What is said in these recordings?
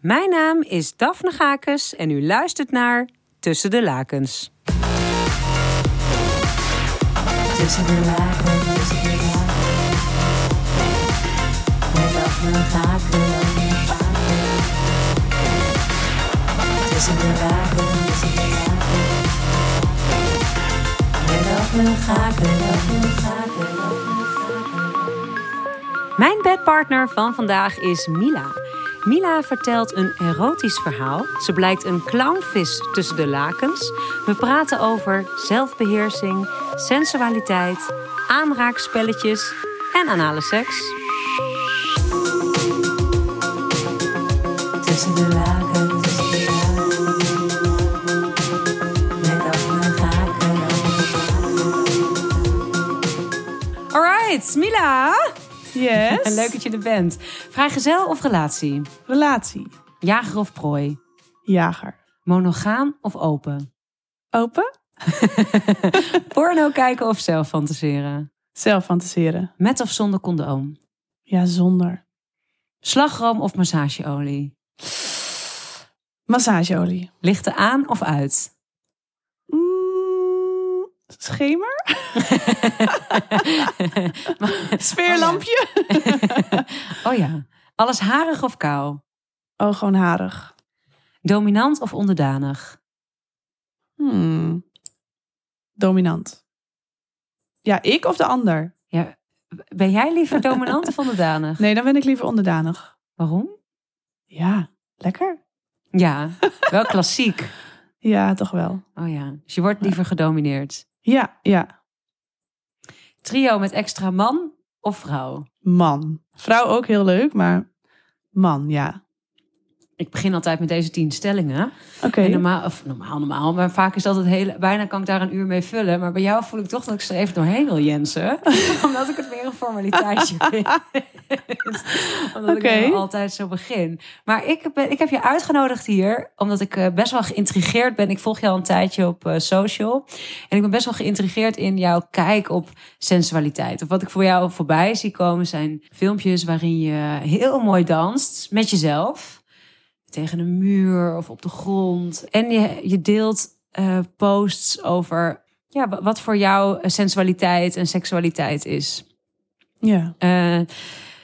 Mijn naam is Daphne Gakes en u luistert naar Tussen de Lakens. Tussen de lagen, tussen de lagen. Met Daphne Gakes. Tussen de lagen, tussen de lagen. Met Daphne Gakes. Mijn bedpartner van vandaag is Mila. Mila vertelt een erotisch verhaal. Ze blijkt een clownvis tussen de lakens. We praten over zelfbeheersing, sensualiteit, aanraakspelletjes en anale seks. Tussen de Daphne Alright, Mila. Yes. Leuk dat je er bent. Vrijgezel of relatie? Relatie. Jager of prooi? Jager. Monogaam of open? Open. Porno kijken of zelf fantaseren? Zelf fantaseren. Met of zonder condoom? Ja, zonder. Slagroom of massageolie? Massageolie. Lichten aan of uit? Schemer. Sfeerlampje. Oh ja. Alles harig of kaal? Oh, gewoon harig. Dominant of onderdanig? Hmm. Dominant. Ja, ik of de ander? Ja, ben jij liever dominant of onderdanig? Nee, dan ben ik liever onderdanig. Waarom? Ja, lekker. Ja, wel klassiek. Ja, toch wel. Oh ja, dus je wordt liever gedomineerd. Ja, ja. Trio met extra man of vrouw? Man. Vrouw ook heel leuk, maar man, ja. Ik begin altijd met deze tien stellingen. Oké. Normaal, of normaal, normaal, maar vaak is dat het hele, bijna kan ik daar een uur mee vullen. Maar bij jou voel ik toch dat ik er even doorheen wil, Jensen. Omdat ik het meer een formaliteitje vind. omdat Oké. ik altijd zo begin. Maar ik, ben, ik heb je uitgenodigd hier, omdat ik eh, best wel geïntrigeerd ben. Ik volg je al een tijdje op eh, social. En ik ben best wel geïntrigeerd in jouw kijk op sensualiteit. Of wat ik voor jou voorbij zie komen zijn filmpjes waarin je heel mooi danst met jezelf tegen een muur of op de grond. En je, je deelt eh, posts over ja, wa- wat voor jou eh, sensualiteit en seksualiteit is. Ja. Eh,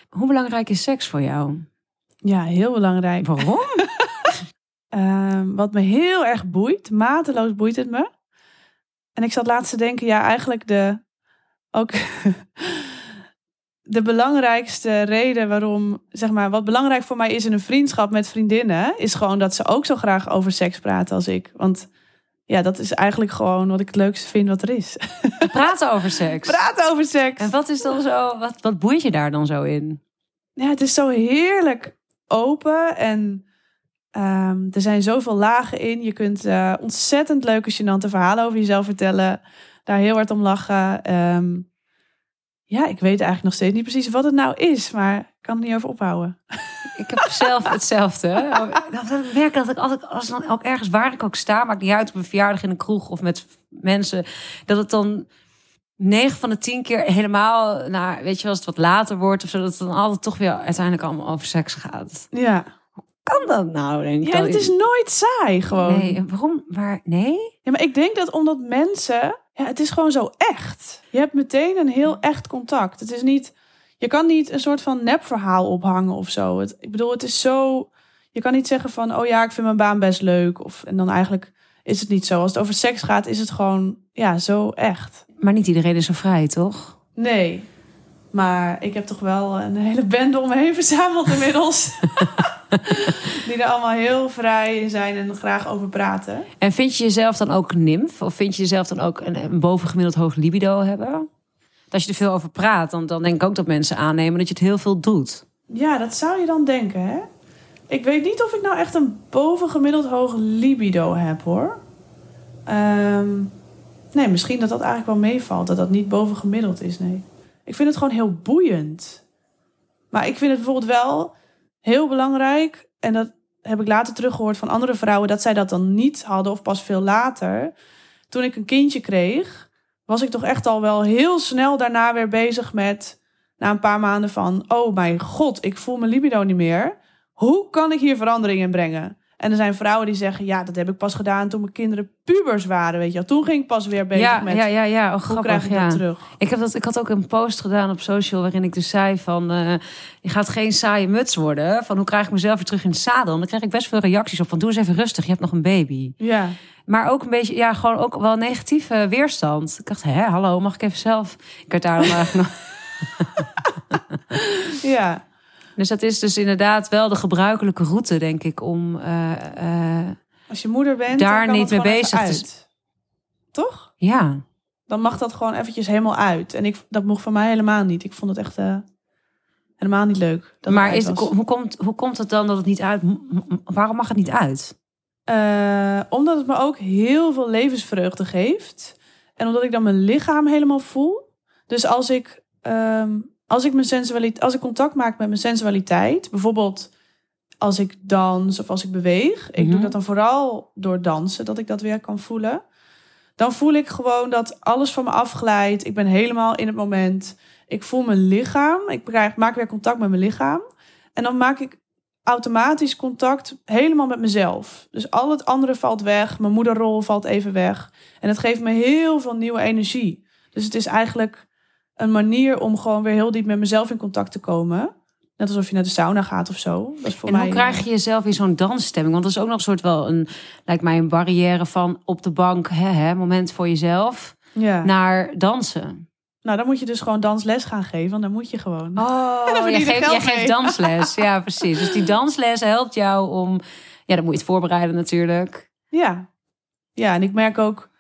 hoe belangrijk is seks voor jou? ja, heel belangrijk. Waarom? Ehm, wat me heel erg boeit, mateloos boeit het me. En ik zat laatst te denken, ja, eigenlijk de, ook de belangrijkste reden waarom, zeg maar, wat belangrijk voor mij is in een vriendschap met vriendinnen, is gewoon dat ze ook zo graag over seks praten als ik. Want ja, dat is eigenlijk gewoon wat ik het leukste vind wat er is. Praten over seks. Praten over seks. En wat is dan zo, wat, wat boeit je daar dan zo in? Ja, het is zo heerlijk open en ehm, er zijn zoveel lagen in. Je kunt eh, ontzettend leuke, gênante verhalen over jezelf vertellen. Daar heel hard om lachen. Ehm, ja, ik weet eigenlijk nog steeds niet precies wat het nou is, maar ik kan het niet over ophouden. Ik heb zelf hetzelfde. Ik merk dat ik altijd, als dan ook ergens waar ik ook sta, maakt niet uit op een verjaardag in een kroeg of met mensen, dat het dan 9 van de 10 keer helemaal, nou, weet je, als het wat later wordt of zo, dat het dan altijd toch weer uiteindelijk allemaal over seks gaat. Ja, Kan dat nou? Denk ik ja het is nooit saai gewoon. Nee, waarom? Maar nee? Ja, maar ik denk dat omdat mensen, ja, het is gewoon zo echt. Je hebt meteen een heel echt contact. Het is niet, je kan niet een soort van nepverhaal ophangen of zo. Het, ik bedoel, het is zo, je kan niet zeggen van, oh ja, ik vind mijn baan best leuk. Of, en dan eigenlijk is het niet zo. Als het over seks gaat, is het gewoon, ja, zo echt. Maar niet iedereen is zo vrij, toch? Nee, maar ik heb toch wel een hele bende om me heen verzameld inmiddels. Die er allemaal heel vrij in zijn en graag over praten. En vind je jezelf dan ook nimf? Of vind je jezelf dan ook een, een bovengemiddeld hoog libido hebben? Als je er veel over praat, dan, dan denk ik ook dat mensen aannemen dat je het heel veel doet. Ja, dat zou je dan denken, hè? Ik weet niet of ik nou echt een bovengemiddeld hoog libido heb, hoor. Ehm, nee, misschien dat dat eigenlijk wel meevalt. Dat dat niet bovengemiddeld is, nee. Ik vind het gewoon heel boeiend. Maar ik vind het bijvoorbeeld wel heel belangrijk... en dat heb ik later teruggehoord van andere vrouwen... dat zij dat dan niet hadden of pas veel later. Toen ik een kindje kreeg... was ik toch echt al wel heel snel daarna weer bezig met... na een paar maanden van... oh mijn god, ik voel mijn libido niet meer. hoe kan ik hier verandering in brengen? En er zijn vrouwen die zeggen, ja, dat heb ik pas gedaan toen mijn kinderen pubers waren, weet je wel. Toen ging ik pas weer bezig ja, met, ja, ja, ja. Oh, hoe grappig, krijg ik ja. dat terug? Ik, heb dat, ik had ook een post gedaan op social waarin ik dus zei van... eh, je gaat geen saaie muts worden. Van hoe krijg ik mezelf weer terug in het zadel? En dan krijg ik best veel reacties op van doe eens even rustig, je hebt nog een baby. Ja, Maar ook een beetje, ja, gewoon ook wel negatieve weerstand. Ik dacht, hè, hallo, mag ik even zelf? Ik werd daar eigenlijk nog... ja, Dus dat is dus inderdaad wel de gebruikelijke route, denk ik, om... eh, eh, als je moeder bent, Daar dan kan niet het mee bezig te. Toch? ja, Dan mag dat gewoon eventjes helemaal uit. En ik, dat mocht van mij helemaal niet. Ik vond het echt eh, helemaal niet leuk. Dat maar is, hoe, komt, hoe komt het dan dat het niet uit... Waarom mag het niet uit? Omdat het me ook heel veel levensvreugde geeft. En omdat ik dan mijn lichaam helemaal voel. Dus als ik, ehm, als ik, mijn sensualiteit, als ik contact maak met mijn sensualiteit, bijvoorbeeld als ik dans of als ik beweeg, ik Mhm. doe dat dan vooral door dansen, dat ik dat weer kan voelen. Dan voel ik gewoon dat alles van me afglijdt. Ik ben helemaal in het moment. Ik voel mijn lichaam. Ik krijg- maak weer contact met mijn lichaam. En dan maak ik automatisch contact helemaal met mezelf. Dus al het andere valt weg. Mijn moederrol valt even weg. En het geeft me heel veel nieuwe energie. Dus het is eigenlijk een manier om gewoon weer heel diep met mezelf in contact te komen. Net alsof je naar de sauna gaat of zo. Dat is voor en mij, hoe krijg je jezelf in zo'n dansstemming? Want dat is ook nog een soort wel een, lijkt mij een barrière van op de bank, hè, hè, moment voor jezelf, Ja. naar dansen. Nou, dan moet je dus gewoon dansles gaan geven. Want dan moet je gewoon. Oh, verdien jij je geeft, jij dansles. Ja, precies. Dus die dansles helpt jou om, ja, dan moet je het voorbereiden natuurlijk. Ja. Ja, en ik merk ook...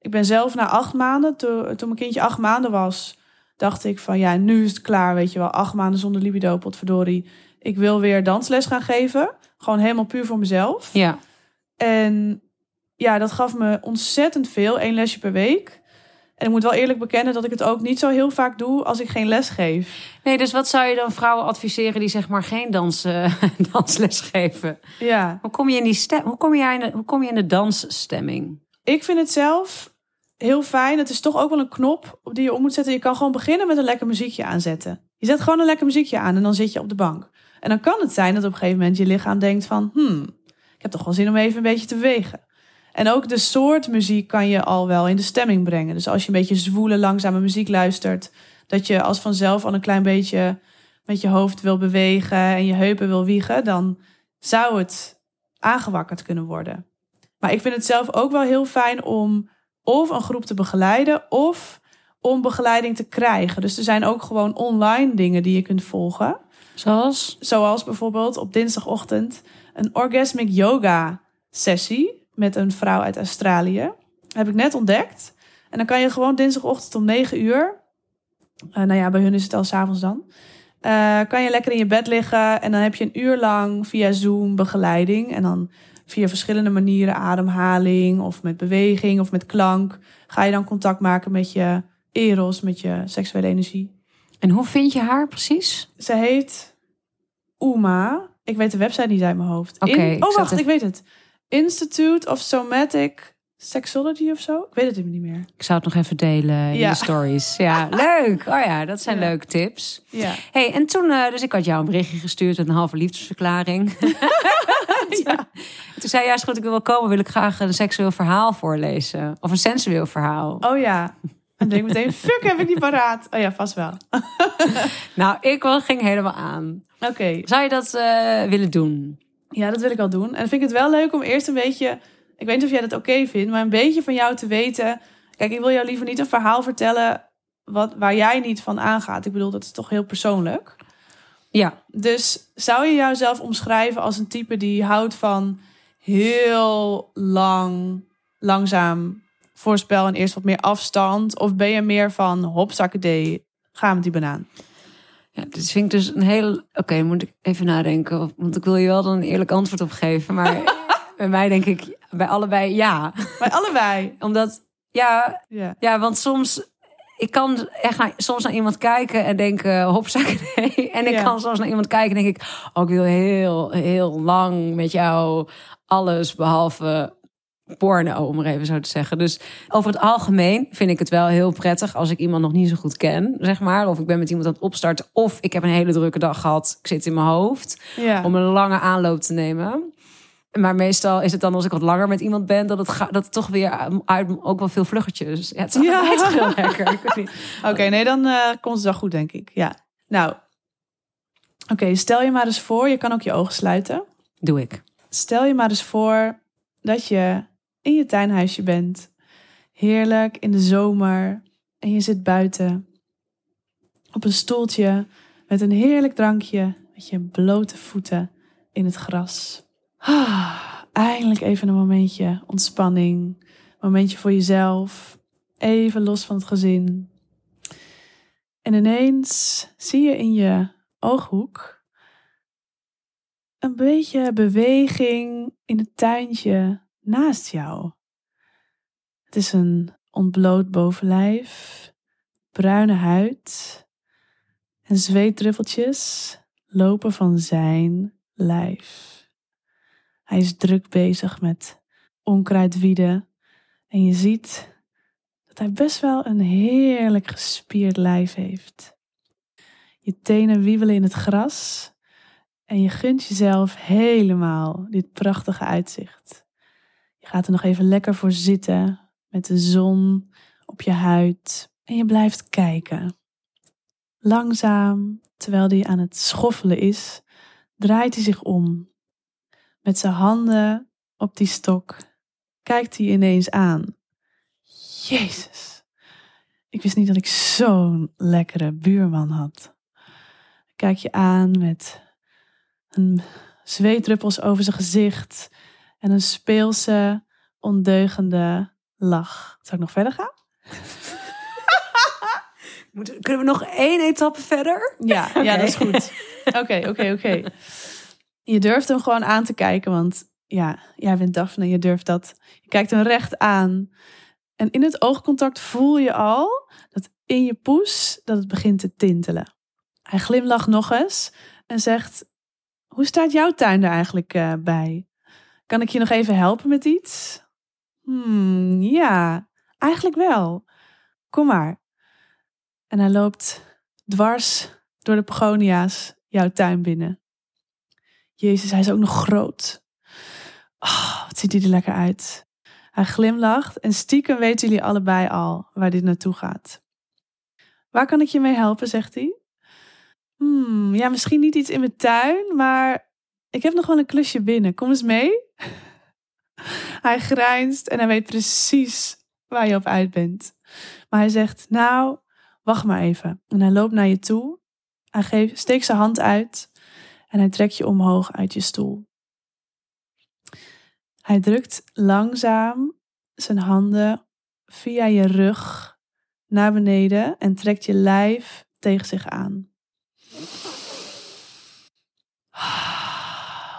Ik ben zelf na acht maanden, toen, toen mijn kindje acht maanden was... dacht ik van, ja, nu is het klaar, weet je wel. Acht maanden zonder libido, potverdorie. Ik wil weer dansles gaan geven. Gewoon helemaal puur voor mezelf. Ja, En ja, dat gaf me ontzettend veel. één lesje per week. En ik moet wel eerlijk bekennen dat ik het ook niet zo heel vaak doe als ik geen les geef. nee, dus wat zou je dan vrouwen adviseren die zeg maar geen dans, eh, dansles geven? Ja, Hoe kom je in die stem? Hoe kom je in de, hoe kom je in de dansstemming? ik vind het zelf heel fijn. Het is toch ook wel een knop op die je om moet zetten. Je kan gewoon beginnen met een lekker muziekje aanzetten. Je zet gewoon een lekker muziekje aan en dan zit je op de bank. En dan kan het zijn dat op een gegeven moment je lichaam denkt van... Hmm, ik heb toch wel zin om even een beetje te bewegen. En ook de soort muziek kan je al wel in de stemming brengen. Dus als je een beetje zwoele, langzame muziek luistert... dat je als vanzelf al een klein beetje met je hoofd wil bewegen... en je heupen wil wiegen... dan zou het aangewakkerd kunnen worden. Maar ik vind het zelf ook wel heel fijn om of een groep te begeleiden... of om begeleiding te krijgen. Dus er zijn ook gewoon online dingen die je kunt volgen... Zoals? Zoals bijvoorbeeld op dinsdagochtend een orgasmic yoga sessie met een vrouw uit Australië. Heb ik net ontdekt. En dan kan je gewoon dinsdagochtend om 9 uur. eh, nou ja, bij hun is het al s'avonds dan. eh, kan je lekker in je bed liggen en dan heb je een uur lang via Zoom begeleiding. En dan via verschillende manieren, ademhaling of met beweging of met klank, ga je dan contact maken met je eros, met je seksuele energie. En hoe vind je haar precies? Ze heet Uma. Ik weet de website niet uit mijn hoofd. In- ik oh, wacht, ik weet het. Institute of Somatic Sexology of zo. Ik weet het niet meer. Ik zou het nog even delen in Ja. de stories. Ja, leuk. Oh ja, dat zijn Ja. leuke tips. Ja. hey, en toen, eh, dus ik had jou een berichtje gestuurd met een halve liefdesverklaring. ja. Toen zei jij, is goed, ik wil wel komen, wil ik graag een seksueel verhaal voorlezen. Of een sensueel verhaal. Oh ja. En denk ik meteen, fuck, heb ik niet paraat. Oh ja, vast wel. Nou, ik wel, ging helemaal aan. Oké. Zou je dat eh, willen doen? Ja, dat wil ik wel doen. En dan vind ik het wel leuk om eerst een beetje... Ik weet niet of jij dat oké vindt, maar een beetje van jou te weten... Kijk, ik wil jou liever niet een verhaal vertellen wat, waar jij niet van aangaat. Ik bedoel, dat is toch heel persoonlijk. Ja. Dus zou je jouzelf omschrijven als een type die houdt van heel lang, langzaam voorspel en eerst wat meer afstand? Of ben je meer van hopzakkerdee, ga met die banaan? ja, dit vind ik dus een heel... Oké, moet ik even nadenken. Want ik wil je wel dan een eerlijk antwoord op geven. Maar bij mij denk ik bij allebei ja. Bij allebei. Omdat, ja, Ja. Ja, want soms... Ik kan echt naar, soms naar iemand kijken en denken, hopzak, nee. En ik Ja. kan soms naar iemand kijken en denk ik... Oh, ik wil heel, heel lang met jou alles behalve porno, om maar even zo te zeggen. Dus over het algemeen vind ik het wel heel prettig als ik iemand nog niet zo goed ken, zeg maar. Of ik ben met iemand aan het opstarten, of ik heb een hele drukke dag gehad. Ik zit in mijn hoofd Ja. om een lange aanloop te nemen. Maar meestal is het dan als ik wat langer met iemand ben, dat het, ga, dat het toch weer uit ook wel veel vluggetjes. Ja, het is Ja. heel lekker. Oké, nee, dan eh, komt het wel goed, denk ik. Ja. Nou, oké, stel je maar eens voor, je kan ook je ogen sluiten. Doe ik. Stel je maar eens voor dat je in je tuinhuisje bent. Heerlijk in de zomer. En je zit buiten op een stoeltje met een heerlijk drankje. Met je blote voeten in het gras. Ah, eindelijk even een momentje ontspanning. Momentje voor jezelf. Even los van het gezin. En ineens zie je in je ooghoek een beetje beweging in het tuintje naast jou. Het is een ontbloot bovenlijf, bruine huid en zweetdruppeltjes lopen van zijn lijf. Hij is druk bezig met onkruid wieden en je ziet dat hij best wel een heerlijk gespierd lijf heeft. Je tenen wiebelen in het gras en je gunt jezelf helemaal dit prachtige uitzicht. Je gaat er nog even lekker voor zitten met de zon op je huid en je blijft kijken. Langzaam, terwijl hij aan het schoffelen is, draait hij zich om. Met zijn handen op die stok kijkt hij ineens aan. Jezus, ik wist niet dat ik zo'n lekkere buurman had. Kijk je aan met een zweetdruppels over zijn gezicht en een speelse, ondeugende lach. Zal ik nog verder gaan? Kunnen we nog één etappe verder? Ja, ja dat is goed. Oké, oké, oké. Je durft hem gewoon aan te kijken, want ja, jij bent Daphne, je durft dat. Je kijkt hem recht aan. En in het oogcontact voel je al dat in je poes dat het begint te tintelen. Hij glimlacht nog eens en zegt: Hoe staat jouw tuin er eigenlijk eh, bij? Kan ik je nog even helpen met iets? Hmm, ja, eigenlijk wel. Kom maar. En hij loopt dwars door de begonia's jouw tuin binnen. Jezus, hij is ook nog groot. Oh, wat ziet hij er lekker uit. Hij glimlacht en stiekem weten jullie allebei al waar dit naartoe gaat. Waar kan ik je mee helpen, zegt hij. Hmm, ja, misschien niet iets in mijn tuin, maar ik heb nog wel een klusje binnen. Kom eens mee. Hij grijnst en hij weet precies waar je op uit bent. Maar hij zegt, nou, wacht maar even. En hij loopt naar je toe. Hij geeft, steekt zijn hand uit en hij trekt je omhoog uit je stoel. Hij drukt langzaam zijn handen via je rug naar beneden en trekt je lijf tegen zich aan.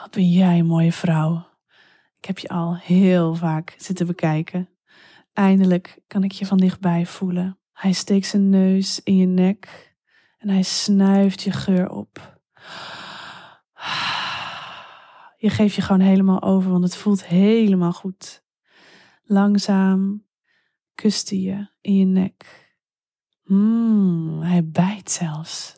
Wat ben jij een mooie vrouw. Ik heb je al heel vaak zitten bekijken. Eindelijk kan ik je van dichtbij voelen. Hij steekt zijn neus in je nek en hij snuift je geur op. Je geeft je gewoon helemaal over, want het voelt helemaal goed. Langzaam kust hij je in je nek. Mm, hij bijt zelfs.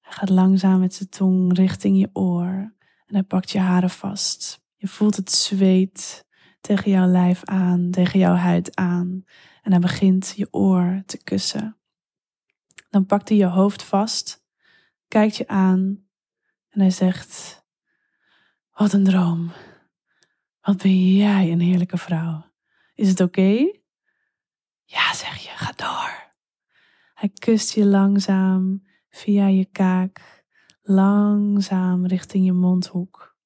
Hij gaat langzaam met zijn tong richting je oor en hij pakt je haren vast. Je voelt het zweet tegen jouw lijf aan, tegen jouw huid aan. En hij begint je oor te kussen. Dan pakt hij je hoofd vast, kijkt je aan en hij zegt: Wat een droom. Wat ben jij een heerlijke vrouw. Is het oké? Ja, zeg je, ga door. Hij kust je langzaam via je kaak, langzaam richting je mondhoek.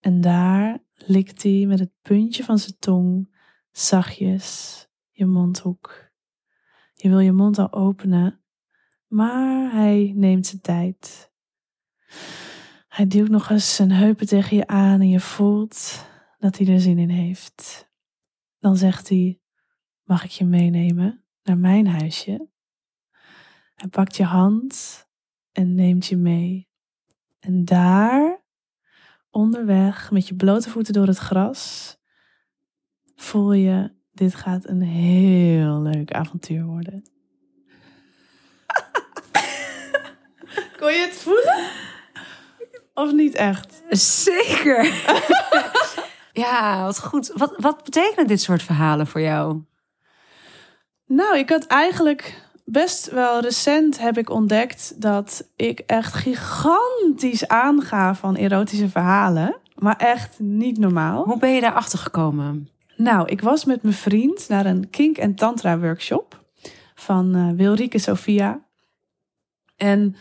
En daar likt hij met het puntje van zijn tong zachtjes je mondhoek. Je wil je mond al openen, maar hij neemt zijn tijd. Hij duwt nog eens zijn heupen tegen je aan en je voelt dat hij er zin in heeft. Dan zegt hij: Mag ik je meenemen naar mijn huisje? Hij pakt je hand en neemt je mee. En daar, onderweg, met je blote voeten door het gras, voel je, dit gaat een heel leuk avontuur worden. Kon je het voelen? Of niet echt? Zeker. ja, wat goed. Wat, wat betekenen dit soort verhalen voor jou? Nou, ik had eigenlijk best wel recent heb ik ontdekt dat ik echt gigantisch aanga van erotische verhalen. Maar echt niet normaal. Hoe ben je daarachter gekomen? Nou, ik was met mijn vriend naar een kink- en tantra workshop van eh Wilrieke Sophia. En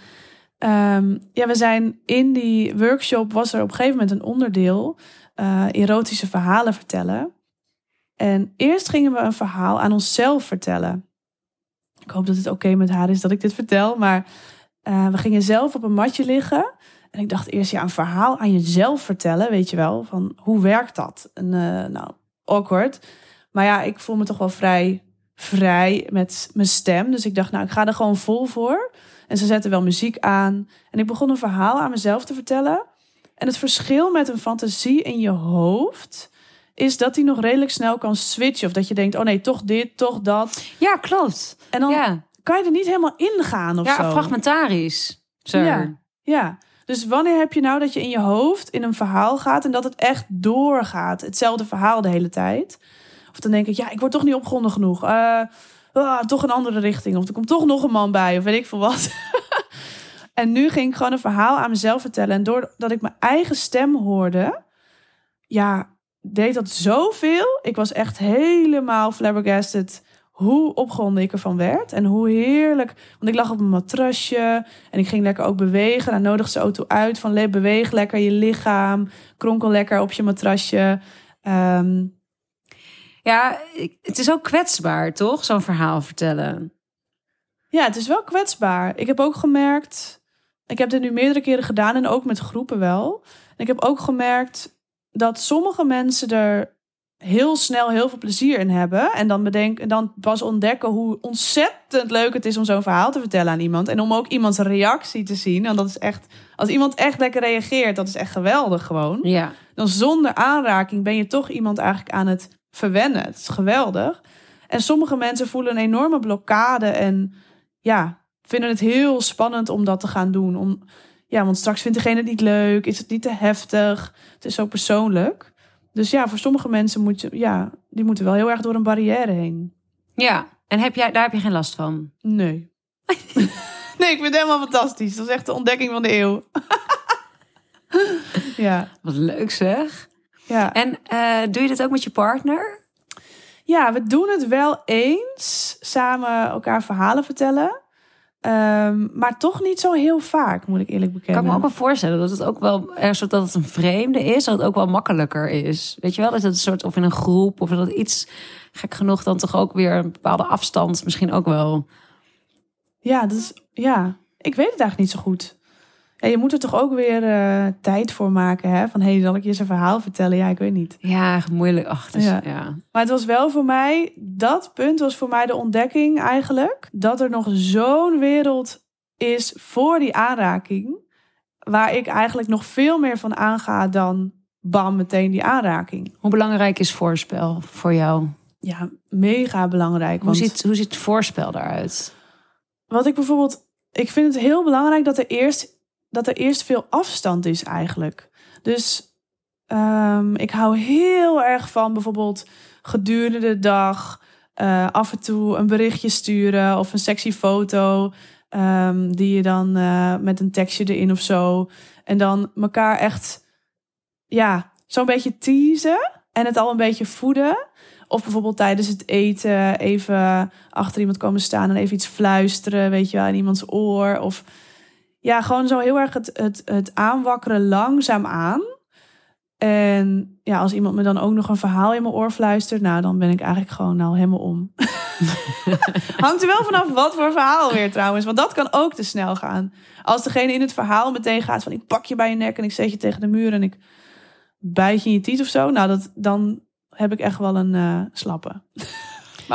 ehm, ja, we zijn in die workshop was er op een gegeven moment een onderdeel eh, erotische verhalen vertellen. En eerst gingen we een verhaal aan onszelf vertellen. Ik hoop dat het oké met haar is dat ik dit vertel, maar eh, we gingen zelf op een matje liggen. En ik dacht eerst, ja, een verhaal aan jezelf vertellen, weet je wel, van hoe werkt dat? En eh, nou, awkward. Maar ja, ik voel me toch wel vrij vrij met mijn stem. Dus ik dacht, nou, ik ga er gewoon vol voor. En ze zetten wel muziek aan. En ik begon een verhaal aan mezelf te vertellen. En het verschil met een fantasie in je hoofd is dat die nog redelijk snel kan switchen. Of dat je denkt, oh nee, toch dit, toch dat. Ja, klopt. En dan ja, kan je er niet helemaal ingaan of ja zo. fragmentarisch. Zo. Ja. Ja. Dus wanneer heb je nou dat je in je hoofd in een verhaal gaat en dat het echt doorgaat? Hetzelfde verhaal de hele tijd. Of dan denk ik, ja, ik word toch niet opgewonden genoeg. Eh, ah, toch een andere richting. Of er komt toch nog een man bij, of weet ik veel wat. en nu ging ik gewoon een verhaal aan mezelf vertellen. En doordat ik mijn eigen stem hoorde, ja, deed dat zoveel. Ik was echt helemaal flabbergasted hoe opgewonden ik ervan werd. En hoe heerlijk. Want ik lag op een matrasje en ik ging lekker ook bewegen. Dan nodigde ze auto uit van beweeg lekker je lichaam. Kronkel lekker op je matrasje. Ehm, Ja, ik- het is ook kwetsbaar, toch? Zo'n verhaal vertellen. ja, het is wel kwetsbaar. Ik heb ook gemerkt. Ik heb dit nu meerdere keren gedaan en ook met groepen wel. En ik heb ook gemerkt dat sommige mensen er heel snel heel veel plezier in hebben. En dan, bedenken, dan pas ontdekken hoe ontzettend leuk het is om zo'n verhaal te vertellen aan iemand. En om ook iemands reactie te zien. En dat is echt, als iemand echt lekker reageert, dat is echt geweldig gewoon. Ja. Dan zonder aanraking ben je toch iemand eigenlijk aan het verwennen. Het is geweldig. En sommige mensen voelen een enorme blokkade en ja, vinden het heel spannend om dat te gaan doen. Om, ja, want straks vindt degene het niet leuk, is het niet te heftig, het is zo persoonlijk. Dus ja, voor sommige mensen moet je, ja, die moeten wel heel erg door een barrière heen. Ja. En heb jij, daar heb je geen last van? Nee. nee, ik vind het helemaal fantastisch. Dat is echt de ontdekking van de eeuw. ja, Wat leuk zeg. Ja. En eh, doe je dit ook met je partner? Ja, we doen het wel eens. Samen elkaar verhalen vertellen. Ehm, maar toch niet zo heel vaak, moet ik eerlijk Kan bekennen. ik me ook wel voorstellen dat het ook wel ergens dat het een vreemde is, dat het ook wel makkelijker is. Weet je wel, dat het een soort of in een groep of dat iets gek genoeg dan toch ook weer een bepaalde afstand misschien ook wel. Ja, dat is, ja, ik weet het eigenlijk niet zo goed. Ja, je moet er toch ook weer eh, tijd voor maken. Hè? Van, hé, hey, zal ik je eens een verhaal vertellen? Ja, ik weet niet. Ja, moeilijk. Ach, dus, Ja. ja. Maar het was wel voor mij, dat punt was voor mij de ontdekking eigenlijk. Dat er nog zo'n wereld is voor die aanraking. Waar ik eigenlijk nog veel meer van aanga dan bam, meteen die aanraking. Hoe belangrijk is voorspel voor jou? Ja, mega belangrijk. Hoe want- ziet, hoe ziet het voorspel daaruit? Wat ik bijvoorbeeld, ik vind het heel belangrijk dat er eerst, dat er eerst veel afstand is eigenlijk. Dus ehm, ik hou heel erg van bijvoorbeeld gedurende de dag eh, af en toe een berichtje sturen of een sexy foto ehm, die je dan eh, met een tekstje erin of zo. En dan elkaar echt, ja, zo'n beetje teasen en het al een beetje voeden. Of bijvoorbeeld tijdens het eten even achter iemand komen staan en even iets fluisteren, weet je wel, in iemands oor. Of ja, gewoon zo heel erg het, het, het aanwakkeren langzaam aan. En ja, als iemand me dan ook nog een verhaal in mijn oor fluistert, nou, dan ben ik eigenlijk gewoon al helemaal om. Hangt er wel vanaf wat voor verhaal weer trouwens, want dat kan ook te snel gaan. Als degene in het verhaal meteen gaat van ik pak je bij je nek en ik zet je tegen de muur en ik bijt je in je tiet of zo, nou, dat, dan heb ik echt wel een eh, slappe.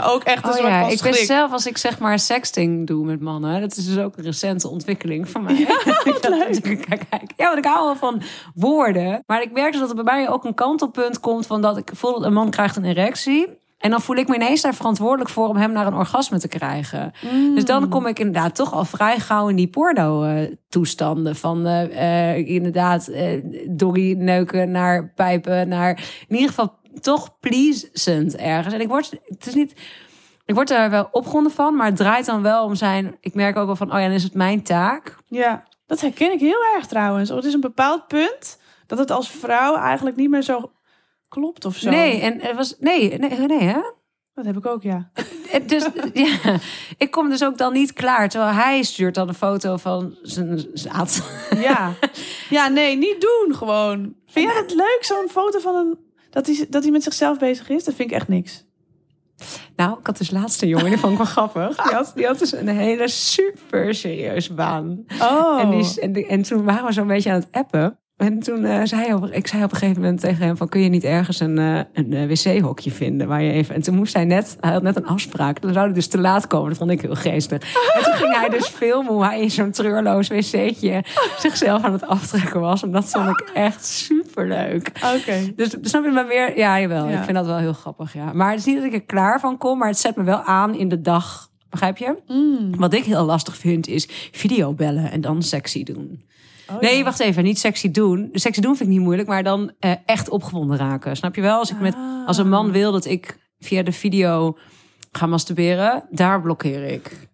Maar ook echt een Oh soort ja, van ik ben zelf als ik zeg maar sexting doe met mannen. Dat is dus ook een recente ontwikkeling van mij. Ja, leuk. Ja want ik hou wel van woorden. Maar ik merk dus dat er bij mij ook een kantelpunt komt van dat ik voel dat een man krijgt een erectie. En dan voel ik me ineens daar verantwoordelijk voor om hem naar een orgasme te krijgen. Dus dan kom ik inderdaad toch al vrij gauw in die porno-toestanden. Van eh, inderdaad doggy neuken naar pijpen. Naar in ieder geval toch pleasant ergens. En ik word, het is niet, ik word er wel opgewonden van, maar het draait dan wel om zijn. Ik merk ook wel van, oh ja, dan is het mijn taak. Ja, dat herken ik heel erg trouwens. Het is een bepaald punt dat het als vrouw eigenlijk niet meer zo klopt of zo. Nee, en het was nee, nee, nee, hè? Dat heb ik ook, ja. Dus ja, ik kom dus ook dan niet klaar. Terwijl hij stuurt dan een foto van zijn zaad. Ja. ja, nee, niet doen gewoon. Vind jij het leuk, zo'n foto van een... Dat hij, dat hij met zichzelf bezig is? Dat vind ik echt niks. Nou, ik had dus laatste jongen, die vond ik wel grappig. Die had, die had dus een hele super serieuze baan. Oh. En, die, en, die- en toen waren we zo'n beetje aan het appen. En toen eh, zei hij op, ik zei op een gegeven moment tegen hem van... kun je niet ergens een, eh, een eh, wc-hokje vinden waar je even... En toen moest hij net, hij had net een afspraak. Dan zou hij dus te laat komen. Dat vond ik heel geestig. En toen ging hij dus filmen hoe hij in zo'n treurloos wc'tje... zichzelf aan het aftrekken was. En dat vond ik echt superleuk. Oké. Dus snap je maar weer? Ja, jawel. Ja. Ik vind dat wel heel grappig, ja. Maar het is niet dat ik er klaar van kom... maar het zet me wel aan in de dag. Begrijp je? Mm. Wat ik heel lastig vind is videobellen en dan sexy doen. Oh, Nee, ja. wacht even. Niet sexy doen. De sexy doen vind ik niet moeilijk, maar dan eh, echt opgewonden raken. Snap je wel? Als, ik met, Ah. als een man wil dat ik via de video ga masturberen, daar blokkeer ik.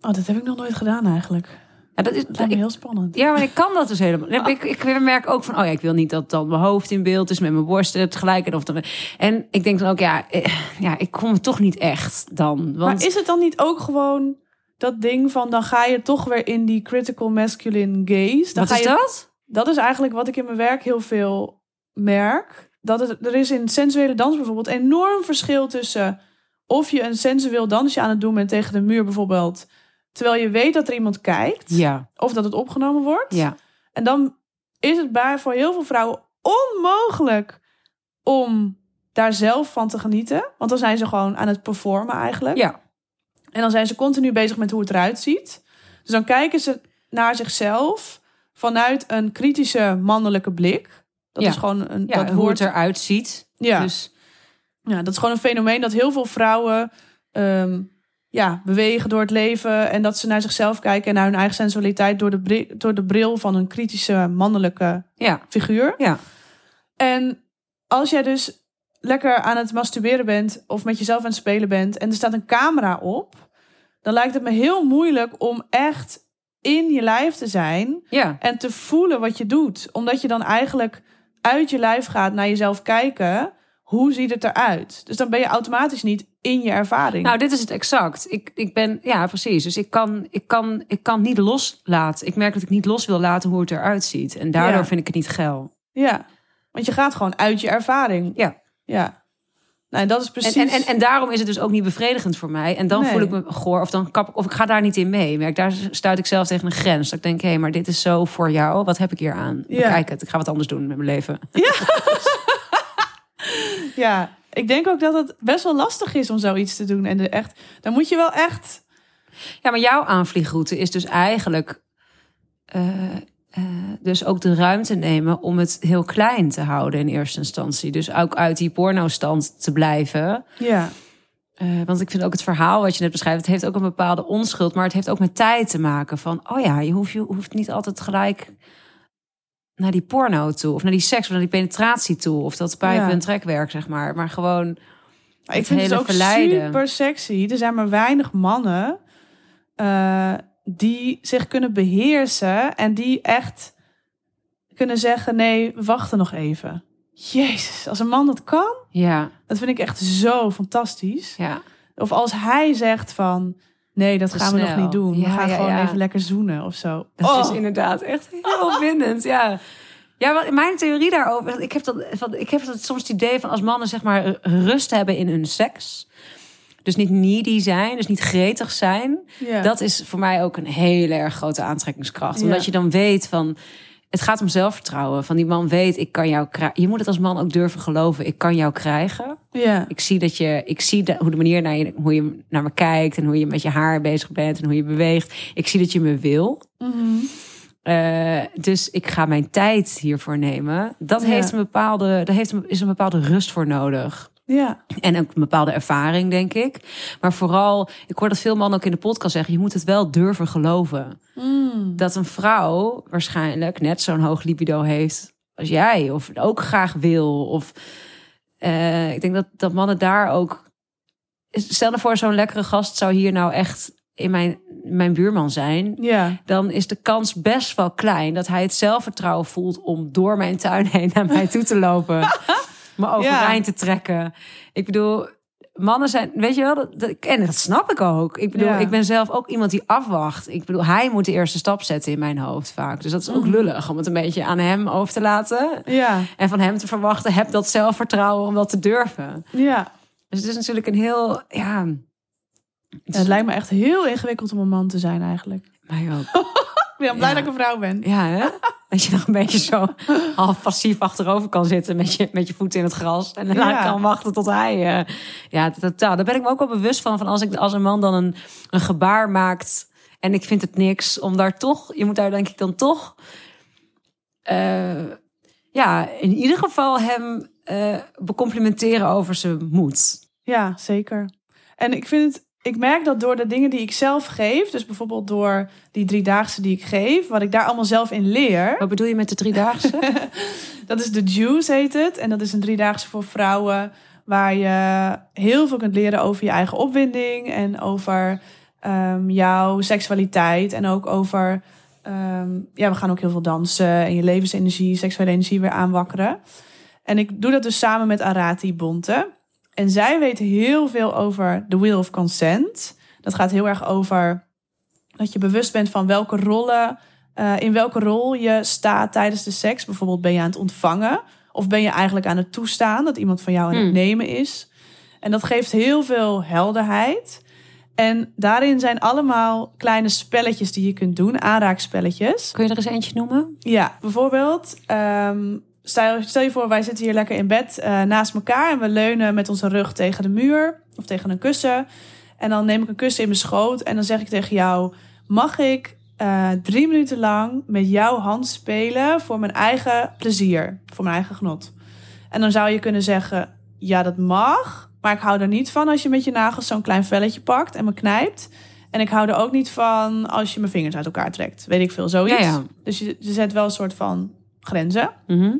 Oh, dat heb ik nog nooit gedaan eigenlijk. Ja, dat is, Dat ik- heel spannend. ja, maar ik kan dat dus helemaal. Ik, ik merk ook van, oh ja, ik wil niet dat dan mijn hoofd in beeld is met mijn borsten tegelijk. En, of dan, en ik denk dan ook, ja, eh, ja, ik kom het toch niet echt dan. Want Maar is het dan niet ook gewoon dat ding van... dan ga je toch weer in die critical masculine gaze? Dan wat ga is je, dat? Dat is eigenlijk wat ik in mijn werk heel veel merk. Dat het, er is in sensuele dans bijvoorbeeld enorm verschil tussen... of je een sensueel dansje aan het doen bent tegen de muur bijvoorbeeld... terwijl je weet dat er iemand kijkt... Ja, of dat het opgenomen wordt. ja, En dan is het bij voor heel veel vrouwen onmogelijk om daar zelf van te genieten. Want dan zijn ze gewoon aan het performen eigenlijk. ja. En dan zijn ze continu bezig met hoe het eruit ziet. Dus dan kijken ze naar zichzelf vanuit een kritische mannelijke blik. Dat Ja. is gewoon een ja dat hoe woord. het eruit ziet. ja. Dus ja, dat is gewoon een fenomeen dat heel veel vrouwen ehm, ja, bewegen door het leven. En dat ze naar zichzelf kijken en naar hun eigen sensualiteit door de, bril, door de bril van een kritische mannelijke ja, figuur. ja. En als jij dus lekker aan het masturberen bent of met jezelf aan het spelen bent en er staat een camera op, dan lijkt het me heel moeilijk om echt in je lijf te zijn ja. en te voelen wat je doet. Omdat je dan eigenlijk uit je lijf gaat naar jezelf kijken. Hoe ziet het eruit? Dus dan ben je automatisch niet in je ervaring. Nou, dit is het exact. Ik, ik ben, ja, precies. Dus ik kan, ik, kan, ik kan niet loslaten. Ik merk dat ik niet los wil laten hoe het eruit ziet. En daardoor Ja. vind ik het niet geil. ja, want je gaat gewoon uit je ervaring. Ja. Ja. Nou, en dat is precies. En, en, en, en daarom is het dus ook niet bevredigend voor mij. En dan Nee. voel ik me goor. Of dan kap ik, of ik ga daar niet in mee. Merk, daar stuit ik zelf tegen een grens. Dat ik denk, hé, maar dit is zo voor jou. Wat heb ik hier aan? Ja. Kijk het, ik ga wat anders doen met mijn leven. Ja, ik denk ook dat het best wel lastig is om zoiets te doen. En de echt, dan moet je wel echt. Ja, maar jouw aanvliegroute is dus eigenlijk... eh, eh, dus ook de ruimte nemen om het heel klein te houden in eerste instantie. Dus ook uit die pornostand te blijven. Ja, Eh, want ik vind ook het verhaal wat je net beschrijft, het heeft ook een bepaalde onschuld, maar het heeft ook met tijd te maken. Van, oh ja, je hoeft, je hoeft niet altijd gelijk naar die porno toe, of naar die seks, of naar die penetratie toe, of dat pijpen Ja. en trekwerk, zeg maar. Maar gewoon, ik vind het ook verleiden. super sexy. Er zijn maar weinig mannen eh, die zich kunnen beheersen en die echt kunnen zeggen: nee, wachten nog even. Jezus, als een man dat kan, ja, dat vind ik echt zo fantastisch. ja, Of als hij zegt van. Nee, dat Te gaan we nog niet doen. We gaan ja, gewoon ja. even lekker zoenen of zo. dat Oh. is inderdaad echt heel bindend, ja. Ja, wat mijn theorie daarover, ik heb, dat, van, ik heb dat soms het idee van als mannen zeg maar rust hebben in hun seks, dus niet needy zijn, dus niet gretig zijn. Dat is voor mij ook een hele erg grote aantrekkingskracht. Omdat je dan weet van. Het gaat om zelfvertrouwen. Van die man weet, ik kan jou krijgen. Je moet het als man ook durven geloven. Ik kan jou krijgen. Ja. Ik zie dat je, ik zie de, hoe de manier naar je, hoe je naar me kijkt en hoe je met je haar bezig bent en hoe je beweegt. Ik zie dat je me wil. Mhm. Eh, dus ik ga mijn tijd hiervoor nemen. Dat Ja. heeft een bepaalde, daar heeft een, is een bepaalde rust voor nodig. Ja. En ook een bepaalde ervaring, denk ik. Maar vooral, ik hoor dat veel mannen ook in de podcast zeggen: je moet het wel durven geloven. Mm. Dat een vrouw waarschijnlijk net zo'n hoog libido heeft als jij, of ook graag wil. Of eh, ik denk dat, dat mannen daar ook. Stel nou voor, zo'n lekkere gast zou hier nou echt in mijn, mijn buurman zijn. Ja. Dan is de kans best wel klein dat hij het zelfvertrouwen voelt om door mijn tuin heen naar mij toe te lopen. me overeind te trekken. Ik bedoel, mannen zijn, weet je wel, dat, dat- en dat snap ik ook. Ik bedoel, Ja. ik ben zelf ook iemand die afwacht. Ik bedoel, hij moet de eerste stap zetten in mijn hoofd vaak. Dus dat is ook Mhm. lullig om het een beetje aan hem over te laten. Ja. En van hem te verwachten, heb dat zelfvertrouwen om dat te durven. Ja. Dus het is natuurlijk een heel, ja... Het lijkt me echt heel ingewikkeld om een man te zijn eigenlijk. mij ook. Ik ben blij dat ik een vrouw ben. Ja, hè? Dat je nog een beetje zo half passief achterover kan zitten met je, met je voeten in het gras. En daarna Ja. kan wachten tot hij. eh, ja, totaal. Daar ben ik me ook wel bewust van. Van als, ik, als een man dan een, een gebaar maakt. En ik vind het niks. Om daar toch. Je moet daar denk ik dan toch. eh, ja, in ieder geval hem eh becomplimenteren over zijn moed. Ja, zeker. En ik vind het, ik merk dat door de dingen die ik zelf geef, dus bijvoorbeeld door die driedaagse die ik geef, wat ik daar allemaal zelf in leer, Wat bedoel je met de driedaagse? dat is de Juice heet het. En dat is een driedaagse voor vrouwen, waar je heel veel kunt leren over je eigen opwinding en over ehm, jouw seksualiteit en ook over, ehm, ja, we gaan ook heel veel dansen en je levensenergie, seksuele energie weer aanwakkeren. En ik doe dat dus samen met Arati Bonte. En zij weet heel veel over the will of consent. Dat gaat heel erg over dat je bewust bent van welke rollen, eh, in welke rol je staat tijdens de seks. Bijvoorbeeld ben je aan het ontvangen of ben je eigenlijk aan het toestaan dat iemand van jou aan het Hmm. nemen is. En dat geeft heel veel helderheid. En daarin zijn allemaal kleine spelletjes die je kunt doen, aanraakspelletjes. Kun je er eens eentje noemen? Ja, bijvoorbeeld, ehm, stel, stel je voor, wij zitten hier lekker in bed eh, naast elkaar en we leunen met onze rug tegen de muur of tegen een kussen. En dan neem ik een kussen in mijn schoot en dan zeg ik tegen jou: Mag ik eh, drie minuten lang met jouw hand spelen voor mijn eigen plezier, voor mijn eigen genot? En dan zou je kunnen zeggen: Ja, dat mag, maar ik hou er niet van als je met je nagels zo'n klein velletje pakt en me knijpt. En ik hou er ook niet van als je mijn vingers uit elkaar trekt. Weet ik veel, zoiets. Ja, ja. Dus je, je zet wel een soort van grenzen. Mhm.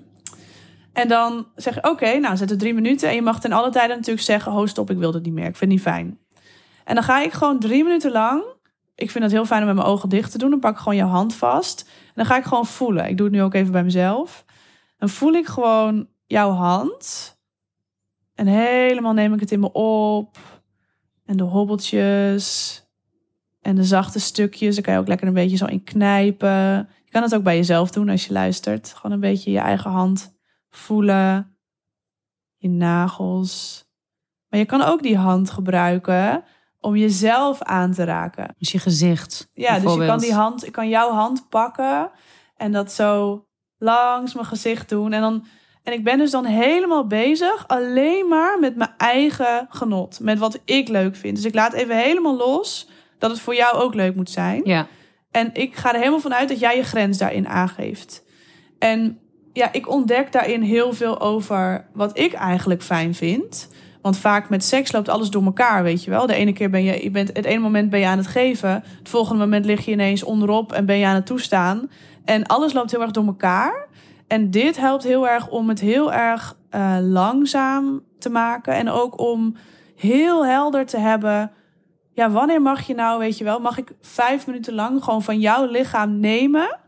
En dan zeg je, oké, nou zet er drie minuten. En je mag ten alle tijde natuurlijk zeggen, ho stop, ik wil dit niet meer. Ik vind het niet fijn. En dan ga ik gewoon drie minuten lang... Ik vind het heel fijn om met mijn ogen dicht te doen. Dan pak ik gewoon jouw hand vast. En dan ga ik gewoon voelen. Ik doe het nu ook even bij mezelf. Dan voel ik gewoon jouw hand. En helemaal neem ik het in me op. En de hobbeltjes. En de zachte stukjes. Daar kan je ook lekker een beetje zo in knijpen. Je kan het ook bij jezelf doen als je luistert. Gewoon een beetje je eigen hand voelen. Je nagels. Maar je kan ook die hand gebruiken om jezelf aan te raken. Dus je gezicht. Ja, dus je kan die hand, ik kan jouw hand pakken en dat zo langs mijn gezicht doen. En, dan, en ik ben dus dan helemaal bezig alleen maar met mijn eigen genot. Met wat ik leuk vind. Dus ik laat even helemaal los dat het voor jou ook leuk moet zijn. Ja. En ik ga er helemaal vanuit dat jij je grens daarin aangeeft. En ja, ik ontdek daarin heel veel over wat ik eigenlijk fijn vind. Want vaak met seks loopt alles door elkaar, weet je wel. De ene keer ben je, je bent, het ene moment ben je aan het geven. Het volgende moment lig je ineens onderop en ben je aan het toestaan. En alles loopt heel erg door elkaar. En dit helpt heel erg om het heel erg eh, langzaam te maken. En ook om heel helder te hebben. Ja, wanneer mag je nou, weet je wel, mag ik vijf minuten lang gewoon van jouw lichaam nemen.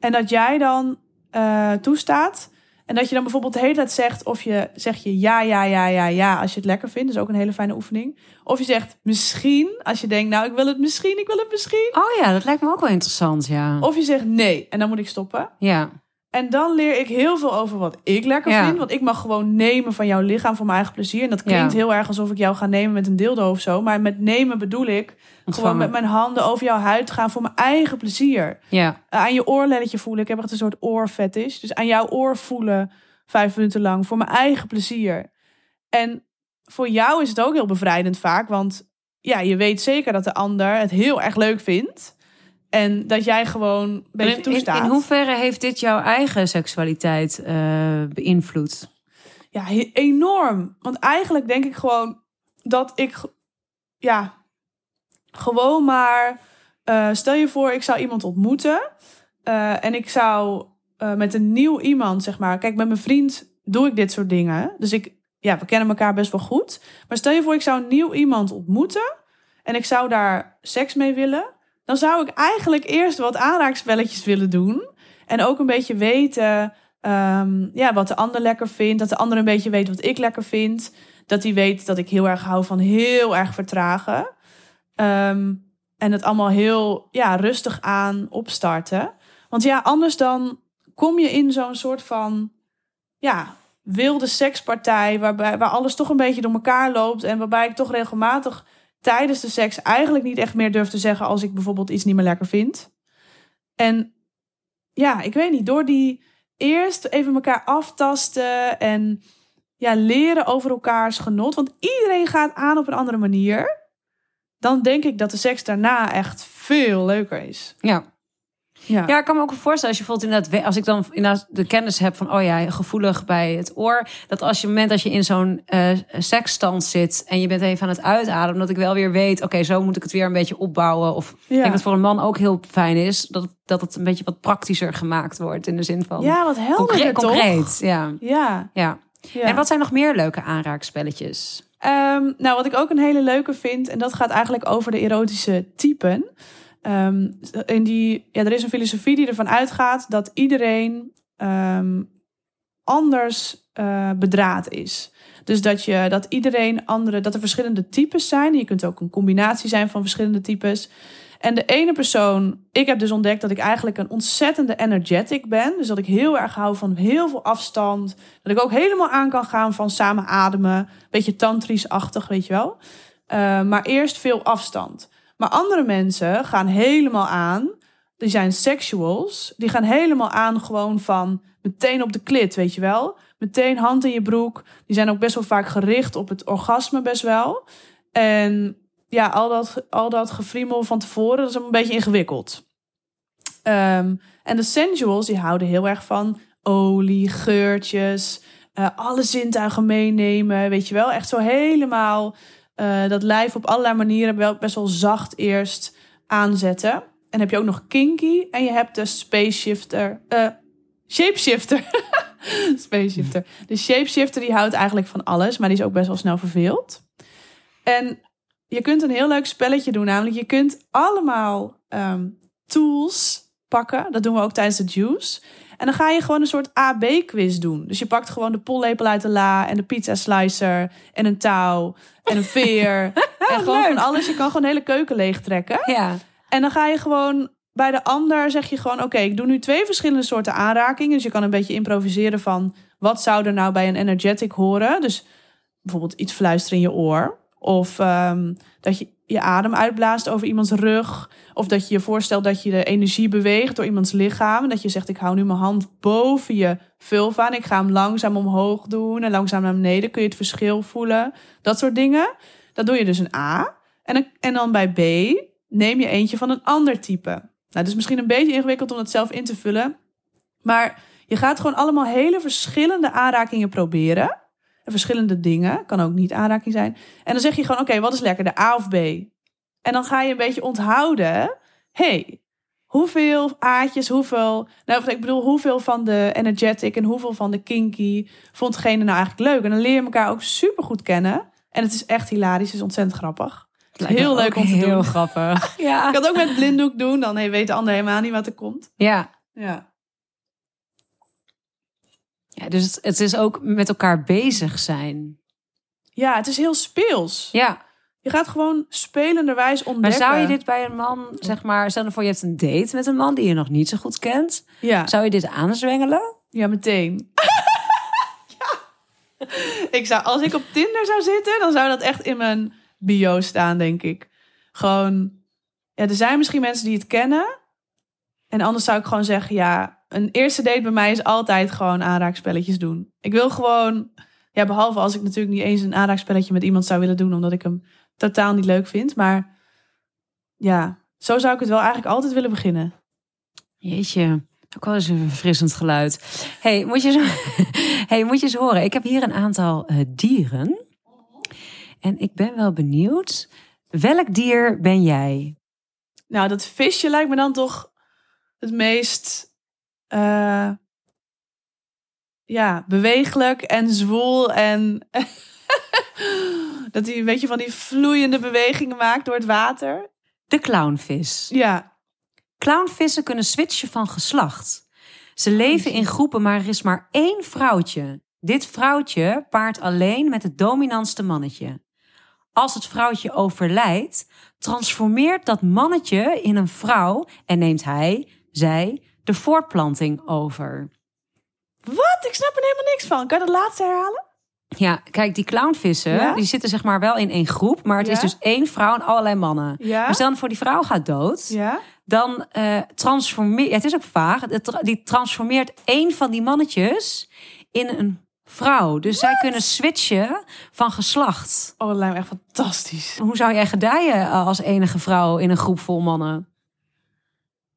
En dat jij dan eh, toestaat. En dat je dan bijvoorbeeld de hele tijd zegt of je zeg je ja, ja, ja, ja, ja als je het lekker vindt. Dat is ook een hele fijne oefening. Of je zegt misschien als je denkt, nou ik wil het misschien, ik wil het misschien. Oh ja, dat lijkt me ook wel interessant, ja. Of je zegt nee en dan moet ik stoppen. Ja. En dan leer ik heel veel over wat ik lekker Ja. vind. Want ik mag gewoon nemen van jouw lichaam voor mijn eigen plezier. En dat klinkt Ja. heel erg alsof ik jou ga nemen met een dildo of zo. Maar met nemen bedoel ik gewoon met mijn handen over jouw huid gaan voor mijn eigen plezier. Ja. Uh, aan je oorlelletje voelen. Ik heb echt een soort oorfetish. Dus aan jouw oor voelen vijf minuten lang voor mijn eigen plezier. En voor jou is het ook heel bevrijdend vaak. Want ja, je weet zeker dat de ander het heel erg leuk vindt. En dat jij gewoon een beetje In, in, toestaat. in hoeverre heeft dit jouw eigen seksualiteit eh, beïnvloed? Ja, enorm. Want eigenlijk denk ik gewoon dat ik, ja, gewoon maar, eh, stel je voor, ik zou iemand ontmoeten eh, en ik zou met een nieuw iemand, zeg maar, kijk, met mijn vriend doe ik dit soort dingen. Dus ik, ja, we kennen elkaar best wel goed. Maar stel je voor, ik zou een nieuw iemand ontmoeten en ik zou daar seks mee willen, dan zou ik eigenlijk eerst wat aanraakspelletjes willen doen en ook een beetje weten Ehm, ja, wat de ander lekker vindt. Dat de ander een beetje weet wat ik lekker vind. Dat hij weet dat ik heel erg hou van heel erg vertragen. Ehm, en het allemaal heel ja, rustig aan opstarten. Want ja, anders dan kom je in zo'n soort van ja, wilde sekspartij. Waarbij, waar alles toch een beetje door elkaar loopt. En waarbij ik toch regelmatig tijdens de seks eigenlijk niet echt meer durf te zeggen. als ik bijvoorbeeld iets niet meer lekker vind. En ja, ik weet niet, door die eerst even elkaar aftasten en ja, leren over elkaars genot. Want iedereen gaat aan op een andere manier. Dan denk ik dat de seks daarna echt veel leuker is. Ja. Ja, Ja, ik kan me ook voorstellen als je bijvoorbeeld inderdaad, als ik dan inderdaad de kennis heb van, oh ja, gevoelig bij het oor, dat als je moment dat je in zo'n eh seksstand zit en je bent even aan het uitademen, dat ik wel weer weet, oké, zo moet ik het weer een beetje opbouwen. Of ik denk dat voor een man ook heel fijn is dat, dat het een beetje wat praktischer gemaakt wordt in de zin van ja wat helder concreet. toch? concreet ja. Ja, Ja. ja. En wat zijn nog meer leuke aanraakspelletjes? Ehm, nou, wat ik ook een hele leuke vind, en dat gaat eigenlijk over de erotische typen. Ehm, in die, ja, er is een filosofie die ervan uitgaat dat iedereen ehm, anders eh, bedraad is. Dus dat, je, dat iedereen andere, dat er verschillende types zijn. Je kunt ook een combinatie zijn van verschillende types. En de ene persoon, ik heb dus ontdekt dat ik eigenlijk een ontzettende energetic ben. Dus dat ik heel erg hou van heel veel afstand. Dat ik ook helemaal aan kan gaan van samen ademen. Beetje tantrisch-achtig, weet je wel. Eh, maar eerst veel afstand. Maar andere mensen gaan helemaal aan. Die zijn sexuals. Die gaan helemaal aan gewoon van meteen op de klit, weet je wel. Meteen hand in je broek. Die zijn ook best wel vaak gericht op het orgasme best wel. En ja, al dat, al dat gefriemel van tevoren, dat is een beetje ingewikkeld. Ehm, en de sensuals, die houden heel erg van olie, geurtjes, eh, alle zintuigen meenemen, weet je wel. Echt zo helemaal eh, dat lijf op allerlei manieren wel best wel zacht eerst aanzetten. En heb je ook nog kinky en je hebt de spaceshifter, eh shapeshifter. spaceshifter. De shapeshifter die houdt eigenlijk van alles, maar die is ook best wel snel verveeld. En je kunt een heel leuk spelletje doen, namelijk je kunt allemaal ehm, tools pakken. Dat doen we ook tijdens de juice. En dan ga je gewoon een soort AB-quiz doen. Dus je pakt gewoon de pollepel uit de la en de pizza slicer en een touw en een veer. en gewoon leuk. van alles. Je kan gewoon de hele keuken leegtrekken. Ja. En dan ga je gewoon bij de ander zeg je gewoon: Oké, ik doe nu twee verschillende soorten aanrakingen. Dus je kan een beetje improviseren van wat zou er nou bij een energetic horen. Dus bijvoorbeeld iets fluisteren in je oor. Of ehm, dat je je adem uitblaast over iemands rug. Of dat je je voorstelt dat je de energie beweegt door iemands lichaam. En dat je zegt: Ik hou nu mijn hand boven je vulva. En ik ga hem langzaam omhoog doen en langzaam naar beneden. Kun je het verschil voelen? Dat soort dingen. Dat doe je dus een A. En en dan bij B neem je eentje van een ander type. Nou, het is misschien een beetje ingewikkeld om dat zelf in te vullen. Maar je gaat gewoon allemaal hele verschillende aanrakingen proberen. En verschillende dingen. Kan ook niet aanraking zijn. En dan zeg je gewoon, oké, wat is lekker, de A of B? En dan ga je een beetje onthouden. hey, hoeveel aatjes, hoeveel... Nou, ik bedoel, hoeveel van de energetic en hoeveel van de kinky... vond degene nou eigenlijk leuk? En dan leer je elkaar ook super goed kennen. En het is echt hilarisch, het is ontzettend grappig. Het Heel leuk om te heel doen. grappig. Ja. Ik kan het ook met blinddoek doen, dan weet de ander helemaal niet wat er komt. ja. Ja. Ja, dus het, is ook met elkaar bezig zijn. Ja, het is heel speels. Ja, Je gaat gewoon spelenderwijs maar ontdekken. zou je dit bij een man, zeg maar, stel voor je hebt een date met een man die je nog niet zo goed kent. Ja, Zou je dit aanzwengelen? ja meteen. ja. Ik zou, als ik op Tinder zou zitten, dan zou dat echt in mijn bio staan, denk ik. Gewoon, ja, er zijn misschien mensen die het kennen. En anders zou ik gewoon zeggen, ja, een eerste date bij mij is altijd gewoon aanraakspelletjes doen. Ik wil gewoon Ja, behalve als ik natuurlijk niet eens een aanraakspelletje met iemand zou willen doen, omdat ik hem totaal niet leuk vind. Maar ja, zo zou ik het wel eigenlijk altijd willen beginnen. Jeetje, ook wel eens een verfrissend geluid. hey, moet je zo... hey, moet je eens horen. Ik heb hier een aantal eh, dieren. En ik ben wel benieuwd. Welk dier ben jij? Nou, dat visje lijkt me dan toch het meest eh, ja, bewegelijk en zwoel. En dat hij een beetje van die vloeiende bewegingen maakt door het water. De clownvis. Ja, Clownvissen kunnen switchen van geslacht. Ze leven in groepen, maar er is maar één vrouwtje. Dit vrouwtje paart alleen met het dominantste mannetje. Als het vrouwtje overlijdt, transformeert dat mannetje in een vrouw en neemt hij, zij, de voortplanting over. wat? Ik snap er helemaal niks van. Kan je dat laatste herhalen? Ja, kijk, die clownvissen, Ja? die zitten zeg maar wel in één groep, maar het is dus één vrouw en allerlei mannen. Ja. Maar stel voor die vrouw gaat dood, Ja? dan eh transformeert, het is ook vaag, die transformeert één van die mannetjes in een vrouw. Dus zij kunnen switchen van geslacht. Oh, dat lijkt me echt fantastisch. Hoe zou jij gedijen als enige vrouw in een groep vol mannen?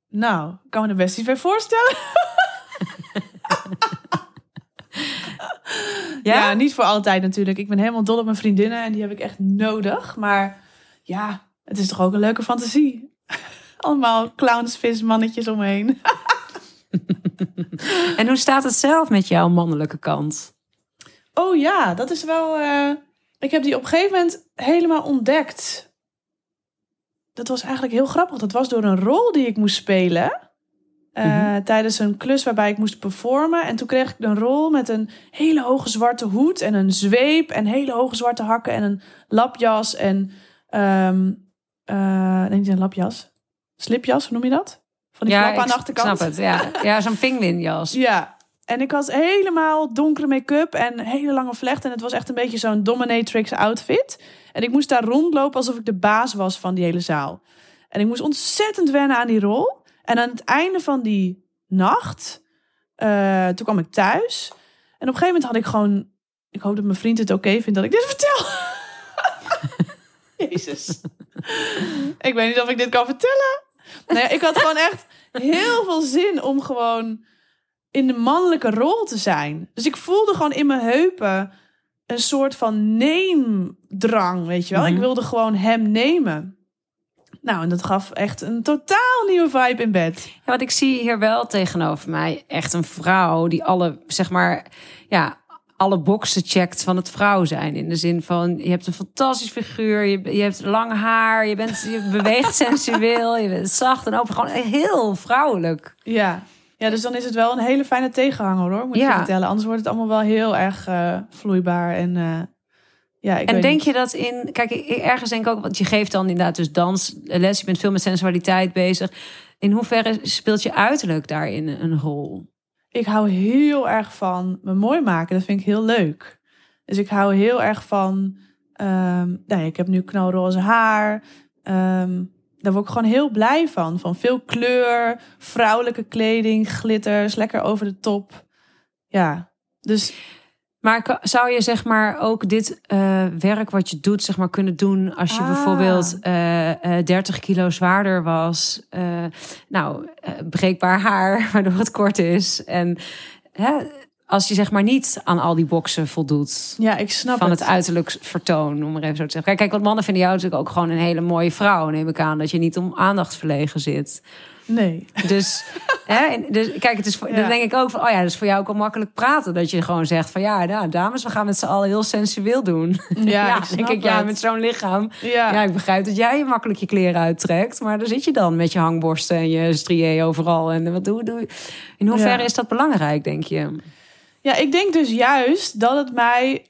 Nou, ik kan me er best iets bij voorstellen. Ja? niet voor altijd natuurlijk. Ik ben helemaal dol op mijn vriendinnen en die heb ik echt nodig. Maar ja, het is toch ook een leuke fantasie. Allemaal clowns, vis, mannetjes omheen. En hoe staat het zelf met jouw mannelijke kant? Oh ja, dat is wel. eh, ik heb die op een gegeven moment helemaal ontdekt. Dat was eigenlijk heel grappig. Dat was door een rol die ik moest spelen. eh, Mhm. Tijdens een klus waarbij ik moest performen. En toen kreeg ik een rol met een hele hoge zwarte hoed. En een zweep. En hele hoge zwarte hakken. En een lapjas. En. ehm eh, nee, niet een lapjas. Slipjas, hoe noem je dat? Van die flap aan de achterkant. snap het. Ja, ja zo'n pinguïnjas. Ja, en ik had helemaal donkere make-up en hele lange vlechten. En het was echt een beetje zo'n dominatrix outfit. En ik moest daar rondlopen alsof ik de baas was van die hele zaal. En ik moest ontzettend wennen aan die rol. En aan het einde van die nacht, eh, toen kwam ik thuis. En op een gegeven moment had ik gewoon... Ik hoop dat mijn vriend het oké vindt dat ik dit vertel. Jezus. ik weet niet of ik dit kan vertellen. Nee, ik had gewoon echt heel veel zin om gewoon in de mannelijke rol te zijn. Dus ik voelde gewoon in mijn heupen een soort van neemdrang, weet je wel. Mhm. Ik wilde gewoon hem nemen. Nou, en dat gaf echt een totaal nieuwe vibe in bed. Ja, want ik zie hier wel tegenover mij echt een vrouw die alle, zeg maar, ja, alle boxen checkt van het vrouw zijn. In de zin van, je hebt een fantastisch figuur, je, je hebt lang haar, je, bent, je beweegt sensueel, je bent zacht en open. Gewoon heel vrouwelijk. Ja. Ja, dus dan is het wel een hele fijne tegenhanger hoor, moet Ja. je vertellen. Anders wordt het allemaal wel heel erg eh, vloeibaar. En, eh, ja, ik En denk niet. je dat in, kijk, ergens denk ik ook, want je geeft dan inderdaad dus dansles, je bent veel met sensualiteit bezig. In hoeverre speelt je uiterlijk daarin een rol? Ik hou heel erg van me mooi maken. Dat vind ik heel leuk. Dus ik hou heel erg van. ehm nou, ja, ik heb nu knalroze haar. Ehm, daar word ik gewoon heel blij van. Van veel kleur, vrouwelijke kleding, glitters, lekker over de top. Ja, dus Maar zou je zeg maar ook dit eh, werk wat je doet, zeg maar kunnen doen als je Ah. bijvoorbeeld eh, eh, 30 kilo zwaarder was? eh, nou, eh, breekbaar haar, waardoor het kort is. En hè, als je zeg maar niet aan al die boksen voldoet. ja, ik snap van het. het uiterlijk vertoon, om maar even zo te zeggen. Kijk, kijk, want mannen vinden jou natuurlijk ook gewoon een hele mooie vrouw. Neem ik aan dat je niet om aandacht verlegen zit. Nee. Dus, hè, dus kijk, het is voor, Ja. dan denk ik ook van, oh ja, dat is voor jou ook wel makkelijk praten. Dat je gewoon zegt van, ja, nou, dames, we gaan met z'n allen heel sensueel doen. Ja, ik denk ik, ja, met zo'n lichaam. Ja. Ja, ik begrijp dat jij je makkelijk je kleren uittrekt. Maar daar zit je dan met je hangborsten en je strié overal. En wat doe, doe je? In hoeverre is dat belangrijk, denk je? Ja, ik denk dus juist dat het mij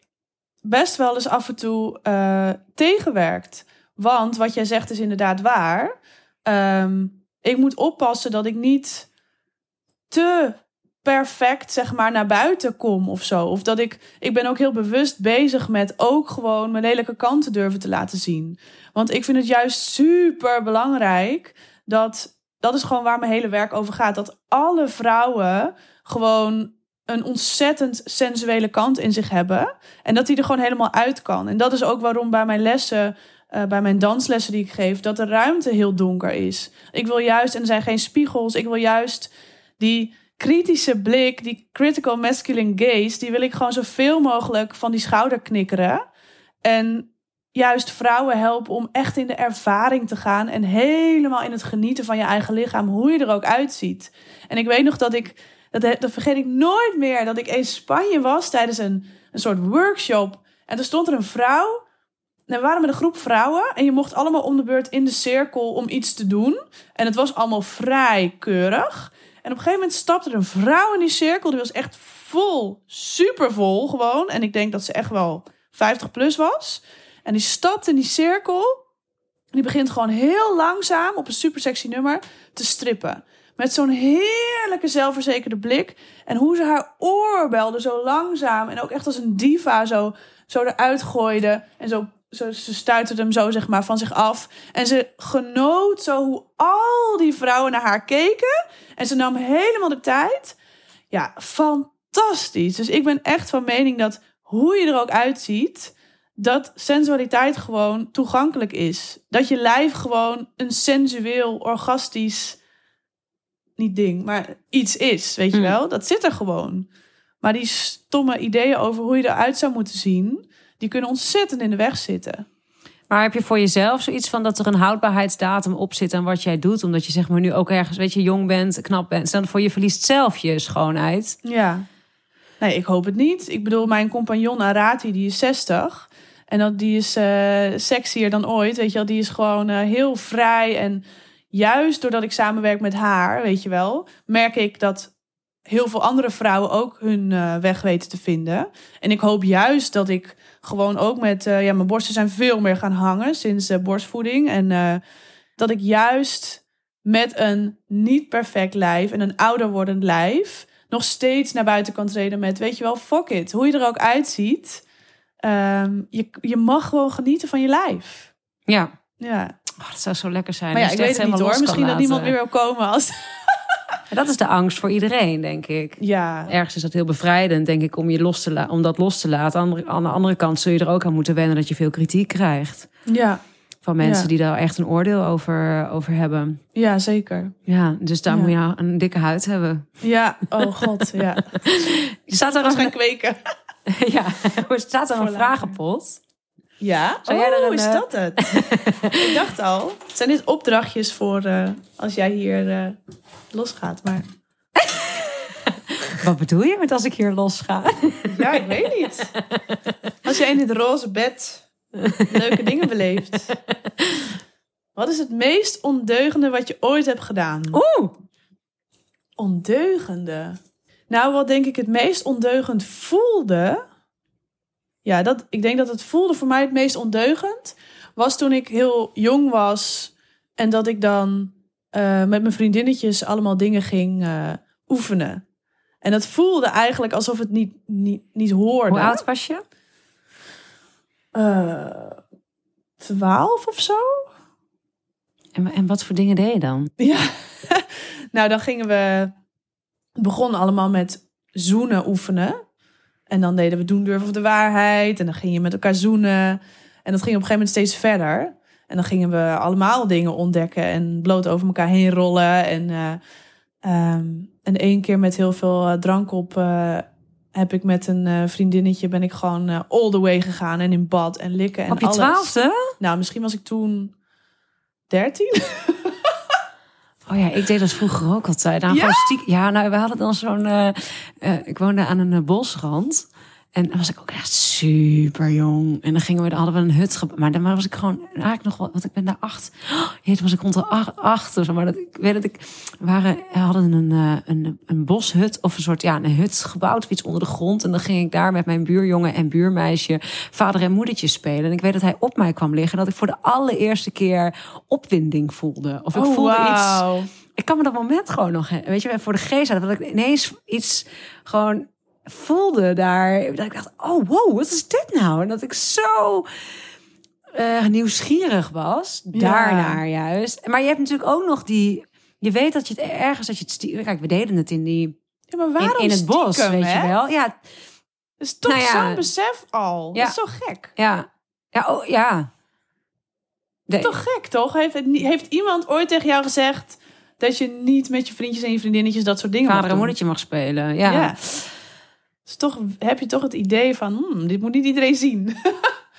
best wel eens af en toe eh, tegenwerkt. Want wat jij zegt is inderdaad waar. Ehm, ik moet oppassen dat ik niet te perfect zeg maar naar buiten kom of zo. Of dat ik, ik ben ook heel bewust bezig met ook gewoon mijn lelijke kanten durven te laten zien. Want ik vind het juist super belangrijk dat, dat is gewoon waar mijn hele werk over gaat. Dat alle vrouwen gewoon een ontzettend sensuele kant in zich hebben. En dat die er gewoon helemaal uit kan. En dat is ook waarom bij mijn lessen, eh, bij mijn danslessen die ik geef, dat de ruimte heel donker is. Ik wil juist, en er zijn geen spiegels, ik wil juist die kritische blik, die critical masculine gaze, die wil ik gewoon zoveel mogelijk van die schouder knikkeren. En juist vrouwen helpen om echt in de ervaring te gaan en helemaal in het genieten van je eigen lichaam, hoe je er ook uitziet. En ik weet nog dat ik, dat, dat vergeet ik nooit meer, dat ik in Spanje was tijdens een, een soort workshop. En er stond er een vrouw. En we waren met een groep vrouwen. En je mocht allemaal om de beurt in de cirkel om iets te doen. En het was allemaal vrij keurig. En op een gegeven moment stapte er een vrouw in die cirkel. Die was echt vol, super vol gewoon. En ik denk dat ze echt wel 50 plus was. En die stapt in die cirkel. En die begint gewoon heel langzaam op een super sexy nummer te strippen. Met zo'n heerlijke zelfverzekerde blik. En hoe ze haar oorbelden zo langzaam. En ook echt als een diva zo, zo eruit gooide. En zo, zo, ze stuiterde hem zo zeg maar van zich af. En ze genoot zo hoe al die vrouwen naar haar keken. En ze nam helemaal de tijd. Ja, fantastisch. Dus ik ben echt van mening dat hoe je er ook uitziet dat sensualiteit gewoon toegankelijk is. Dat je lijf gewoon een sensueel, orgastisch, niet ding, maar iets is, weet je Mm. wel? Dat zit er gewoon. Maar die stomme ideeën over hoe je eruit zou moeten zien, die kunnen ontzettend in de weg zitten. Maar heb je voor jezelf zoiets van dat er een houdbaarheidsdatum op zit aan wat jij doet? Omdat je zeg maar nu ook ergens, weet je, jong bent, knap bent. Stel voor je verliest zelf je schoonheid. Ja. Nee, ik hoop het niet. Ik bedoel, mijn compagnon Arati, die is 60. En dat, die is eh sexier dan ooit, weet je wel. Die is gewoon eh, heel vrij. En juist doordat ik samenwerk met haar, weet je wel... merk ik dat heel veel andere vrouwen ook hun eh, weg weten te vinden. En ik hoop juist dat ik gewoon ook met... eh, ja, mijn borsten zijn veel meer gaan hangen sinds eh, borstvoeding. En dat ik juist met een niet perfect lijf en een ouder wordend lijf nog steeds naar buiten kan treden met, weet je wel, fuck it. Hoe je er ook uitziet. ehm, je, je mag gewoon genieten van je lijf. Ja, Ja. Oh, dat zou zo lekker zijn. Maar ja, als ik je weet het niet hoor. Misschien dat niemand meer wil komen als... Dat is de angst voor iedereen, denk ik. Ja, Ergens is dat heel bevrijdend, denk ik, om, je los te la- om dat los te laten. Aan de, aan de andere kant zul je er ook aan moeten wennen dat je veel kritiek krijgt. ja, Van mensen Ja. die daar echt een oordeel over, over hebben. ja, zeker. Ja, dus daar Ja. moet je een dikke huid hebben. Ja, oh god, ja. Er staat er een, gaan kweken. ja, er staat er een vragenpot. Ja? Zou oh, een, is eh, dat het? ik dacht al. Zijn dit opdrachtjes voor eh, als jij hier eh, losgaat? Maar Wat bedoel je met als ik hier los ga? ja, ik weet niet. Als jij in dit roze bed leuke dingen beleeft. Wat is het meest ondeugende wat je ooit hebt gedaan? Oeh, Ondeugende. Nou, wat denk ik het meest ondeugend voelde. Ja, dat, ik denk dat het voelde voor mij het meest ondeugend. Was toen ik heel jong was. En dat ik dan eh, met mijn vriendinnetjes allemaal dingen ging eh, oefenen. En dat voelde eigenlijk alsof het niet, niet, niet hoorde. hoe oud was je? Eh, Twaalf of zo? En, en wat voor dingen deed je dan? Ja. nou, dan gingen we. Het begon allemaal met zoenen oefenen. En dan deden we doen durven of de waarheid. En dan ging je met elkaar zoenen. En dat ging op een gegeven moment steeds verder. En dan gingen we allemaal dingen ontdekken en bloot over elkaar heen rollen. En, eh, ehm, en één keer met heel veel eh, drank op eh, heb ik met een vriendinnetje ben ik gewoon all the way gegaan en in bad en likken en Op je alles. twaalfde? Nou, misschien was ik toen 13. Oh ja, ik deed dat vroeger ook altijd. Nou, Ja? stiek- ja, nou, we hadden dan zo'n... eh, eh, ik woonde aan een eh, bosrand. En dan was ik ook echt super jong. En dan gingen we, dan hadden we een hut. Maar dan was ik gewoon eigenlijk nog wel... Want ik ben daar acht... Oh, was ik rond de acht, acht of zo. Maar dat, ik weet dat ik... We waren, hadden een, eh, een, een boshut of een soort... Ja, een hut gebouwd of iets onder de grond. En dan ging ik daar met mijn buurjongen en buurmeisje... vader en moedertje spelen. En ik weet dat hij op mij kwam liggen. En dat ik voor de allereerste keer opwinding voelde. Of ik Oh, voelde iets ik kan me dat moment gewoon nog, weet je, voor de geest hadden, dat ik ineens iets gewoon voelde daar. Dat ik dacht, oh wow, wat is dit nou? En dat ik zo eh, nieuwsgierig was, Ja. daarnaar juist. Maar je hebt natuurlijk ook nog die, je weet dat je het ergens, dat je het, kijk, we deden het in die Ja, maar waarom in, in het bos, weet je wel. Ja, is toch Nou ja. zo'n besef al. Ja. Dat is zo gek. ja, ja, oh, ja. De- Toch gek, toch? Heeft, het heeft iemand ooit tegen jou gezegd... dat je niet met je vriendjes en je vriendinnetjes dat soort dingen vader mag en doen? moedertje mag spelen. Ja. Dus toch heb je toch het idee van... Hmm, dit moet niet iedereen zien.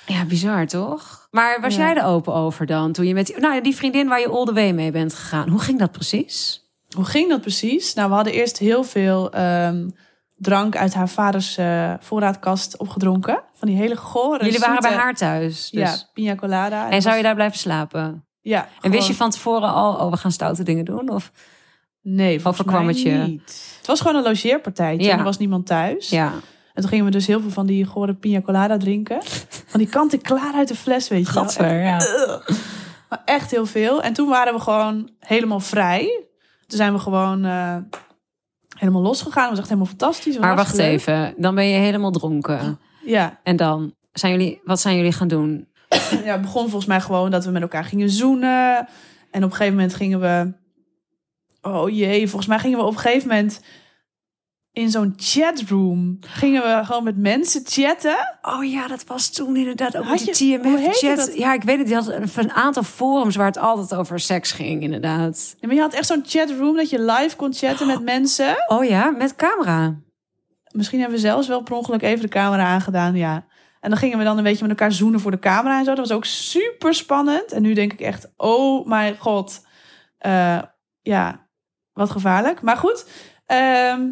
Ja, bizar toch? Maar was Ja. jij er open over dan? Toen je met die, nou, die vriendin waar je all the way mee bent gegaan. Hoe ging dat precies? Hoe ging dat precies? Nou, we hadden eerst heel veel ehm, drank uit haar vaders eh, voorraadkast opgedronken. Van die hele gore, Jullie waren bij haar thuis. Dus. Ja, pina colada. En zou je daar blijven slapen? Ja. En wist je van tevoren al, oh, we gaan stoute dingen doen? Of? Nee, volgens overkwam mij het je? niet. Het was gewoon een logeerpartijtje. Ja. En er was niemand thuis. Ja. En toen gingen we dus heel veel van die gore pina colada drinken. Van die kanten klaar uit de fles, weet je wel. Gadver, ja. Maar echt heel veel. En toen waren we gewoon helemaal vrij. Toen zijn we gewoon eh, helemaal losgegaan. Het was echt helemaal fantastisch. Maar wacht leuk. even, dan ben je helemaal dronken. Ja. En dan, zijn jullie, wat zijn jullie gaan doen? ja, het begon volgens mij gewoon dat we met elkaar gingen zoenen. En op een gegeven moment gingen we... Oh jee, volgens mij gingen we op een gegeven moment... In zo'n chatroom gingen we gewoon met mensen chatten. Oh ja, dat was toen inderdaad ook Had je- TMF-chat. Ja, ik weet het, die had een, een aantal forums waar het altijd over seks ging, inderdaad. Ja, maar je had echt zo'n chatroom dat je live kon chatten met mensen. Oh ja, met camera. Misschien hebben we zelfs wel per ongeluk even de camera aangedaan, ja. En dan gingen we dan een beetje met elkaar zoenen voor de camera en zo. Dat was ook super spannend. En nu denk ik echt, oh mijn god. Eh, ja, wat gevaarlijk. Maar goed. ehm,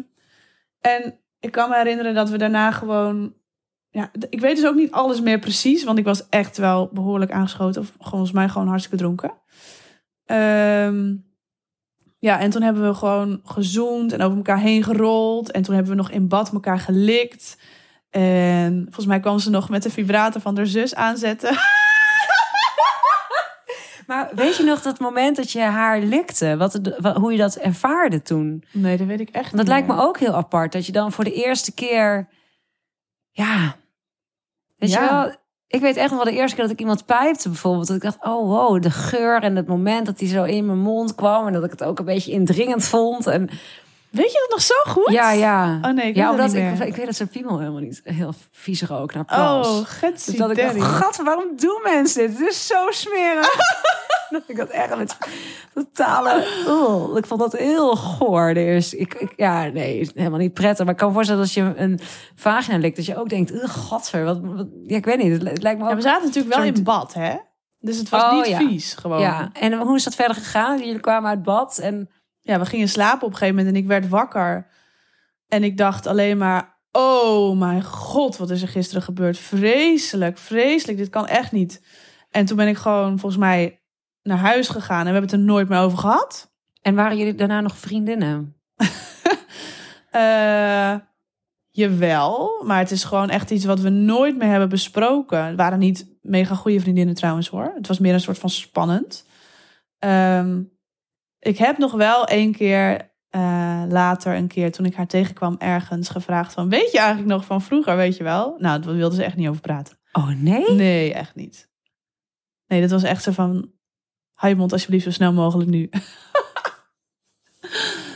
en ik kan me herinneren dat we daarna gewoon... Ja, ik weet dus ook niet alles meer precies. Want ik was echt wel behoorlijk aangeschoten. Of volgens mij gewoon hartstikke dronken. Ehm, ja, en toen hebben we gewoon gezoend en over elkaar heen gerold. En toen hebben we nog in bad elkaar gelikt. En volgens mij kwam ze nog met de vibrator van haar zus aanzetten. Maar weet je nog dat moment dat je haar likte? Wat, hoe je dat ervaarde toen? Nee, dat weet ik echt Dat niet lijkt me ook heel apart. Dat je dan voor de eerste keer... Ja. Weet je wel? Ik weet echt nog wel de eerste keer dat ik iemand pijpte bijvoorbeeld. Dat ik dacht, oh wow, de geur en het moment dat die zo in mijn mond kwam. En dat ik het ook een beetje indringend vond. En Weet je dat nog zo goed? ja, ja. Oh nee, ik weet ja, dat omdat ik, ik weet dat zijn piemel helemaal niet heel vies rook naar plas. Oh, Dus getsie dat ik dacht, gat, waarom doen mensen dit? Het is zo smerig. dat ik dat echt met totale... Oh, ik vond dat heel goor. eerste- Ik, ik, ja, nee, helemaal niet prettig. Maar ik kan me voorstellen dat als je een vagina likt... dat je ook denkt, ugh, gadver. Wat, wat, ja, ik weet niet. Het, li- het lijkt me Ja, we zaten natuurlijk wel in bad, hè? Dus het was Oh, niet ja. vies, gewoon. ja, en hoe is dat verder gegaan? Jullie kwamen uit bad en... ja, we gingen slapen op een gegeven moment en ik werd wakker. En ik dacht alleen maar, oh mijn god, wat is er gisteren gebeurd? Vreselijk, vreselijk, dit kan echt niet. En toen ben ik gewoon volgens mij naar huis gegaan en we hebben het er nooit meer over gehad. En waren jullie daarna nog vriendinnen? Eh jawel, maar het is gewoon echt iets wat we nooit meer hebben besproken. Het waren niet mega goede vriendinnen trouwens hoor. Het was meer een soort van spannend. Ehm, ik heb nog wel één keer eh, later, een keer toen ik haar tegenkwam ergens, gevraagd van... Weet je eigenlijk nog van vroeger, weet je wel? Nou, daar wilde ze echt niet over praten. Oh nee? Nee, echt niet. Nee, dat was echt zo van... Hou je mond alsjeblieft zo snel mogelijk nu.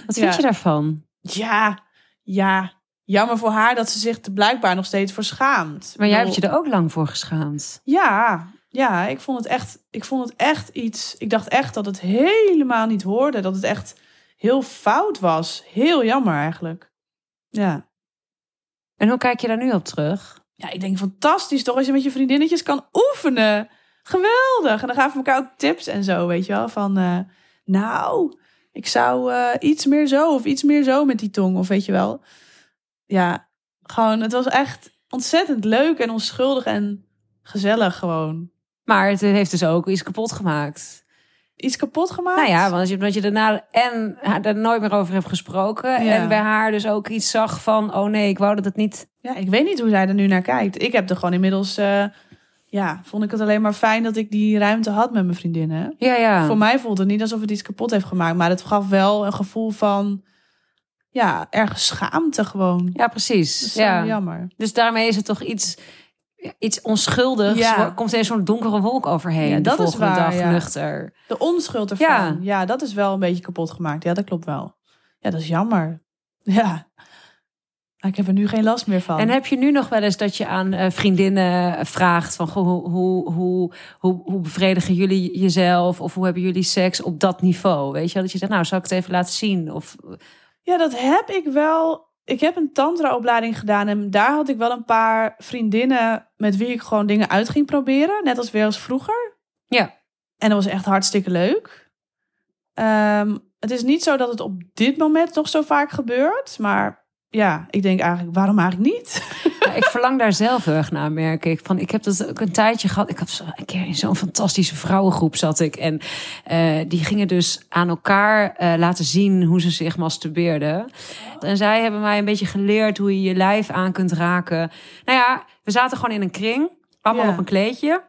Wat vind Ja. je daarvan? Ja, ja. Jammer voor haar dat ze zich er blijkbaar nog steeds voor schaamt. Maar jij hebt je er ook lang voor geschaamd. Ja, ja ik, vond het echt, ik vond het echt iets... Ik dacht echt dat het helemaal niet hoorde. Dat het echt heel fout was. Heel jammer eigenlijk. Ja. En hoe kijk je daar nu op terug? Ja, ik denk fantastisch toch als je met je vriendinnetjes kan oefenen. Geweldig. En dan gaven we elkaar ook tips en zo, weet je wel. Van, eh, nou, ik zou eh, iets meer zo of iets meer zo met die tong. Of weet je wel. Ja, gewoon, het was echt ontzettend leuk en onschuldig en gezellig gewoon. Maar het heeft dus ook iets kapot gemaakt. Iets kapot gemaakt? Nou ja, want omdat je daarna en haar er nooit meer over hebt gesproken. Ja. En bij haar dus ook iets zag van, oh nee, ik wou dat het niet... Ja, ik weet niet hoe zij er nu naar kijkt. Ik heb er gewoon inmiddels... eh, ja, vond ik het alleen maar fijn dat ik die ruimte had met mijn vriendinnen. Ja, ja. Voor mij voelt het niet alsof het iets kapot heeft gemaakt. Maar het gaf wel een gevoel van... Ja, ergens schaamte gewoon. Ja, Dat precies. is Ja. jammer. Dus daarmee is het toch iets, iets onschuldigs. Ja. Er Komt er zo'n donkere wolk overheen. Ja, dat is waar, dag ja. nuchter. De onschuld ervan. Ja. Ja. dat is wel een beetje kapot gemaakt. Ja, dat klopt wel. Ja, dat is jammer. Ja. Ik heb er nu geen last meer van. En heb je nu nog wel eens dat je aan eh, vriendinnen vraagt van goh, hoe, hoe, hoe, hoe, hoe bevredigen jullie jezelf of hoe hebben jullie seks op dat niveau? Weet je wel? dat je zegt, nou, zal ik het even laten zien? Of Ja, dat heb ik wel. Ik heb een tantra-opleiding gedaan en daar had ik wel een paar vriendinnen met wie ik gewoon dingen uit ging proberen. Net als weer als vroeger. ja, En dat was echt hartstikke leuk. Ehm, het is niet zo dat het op dit moment nog zo vaak gebeurt. Maar ja, ik denk eigenlijk, waarom eigenlijk niet? Ik verlang daar zelf heel erg naar, merk ik. Van, ik heb dat ook een tijdje gehad. Ik had zo, een keer in zo'n fantastische vrouwengroep zat ik. En eh, die gingen dus aan elkaar eh, laten zien hoe ze zich masturbeerden. En zij hebben mij een beetje geleerd hoe je je lijf aan kunt raken. Nou ja, we zaten gewoon in een kring. Allemaal Ja. op een kleedje.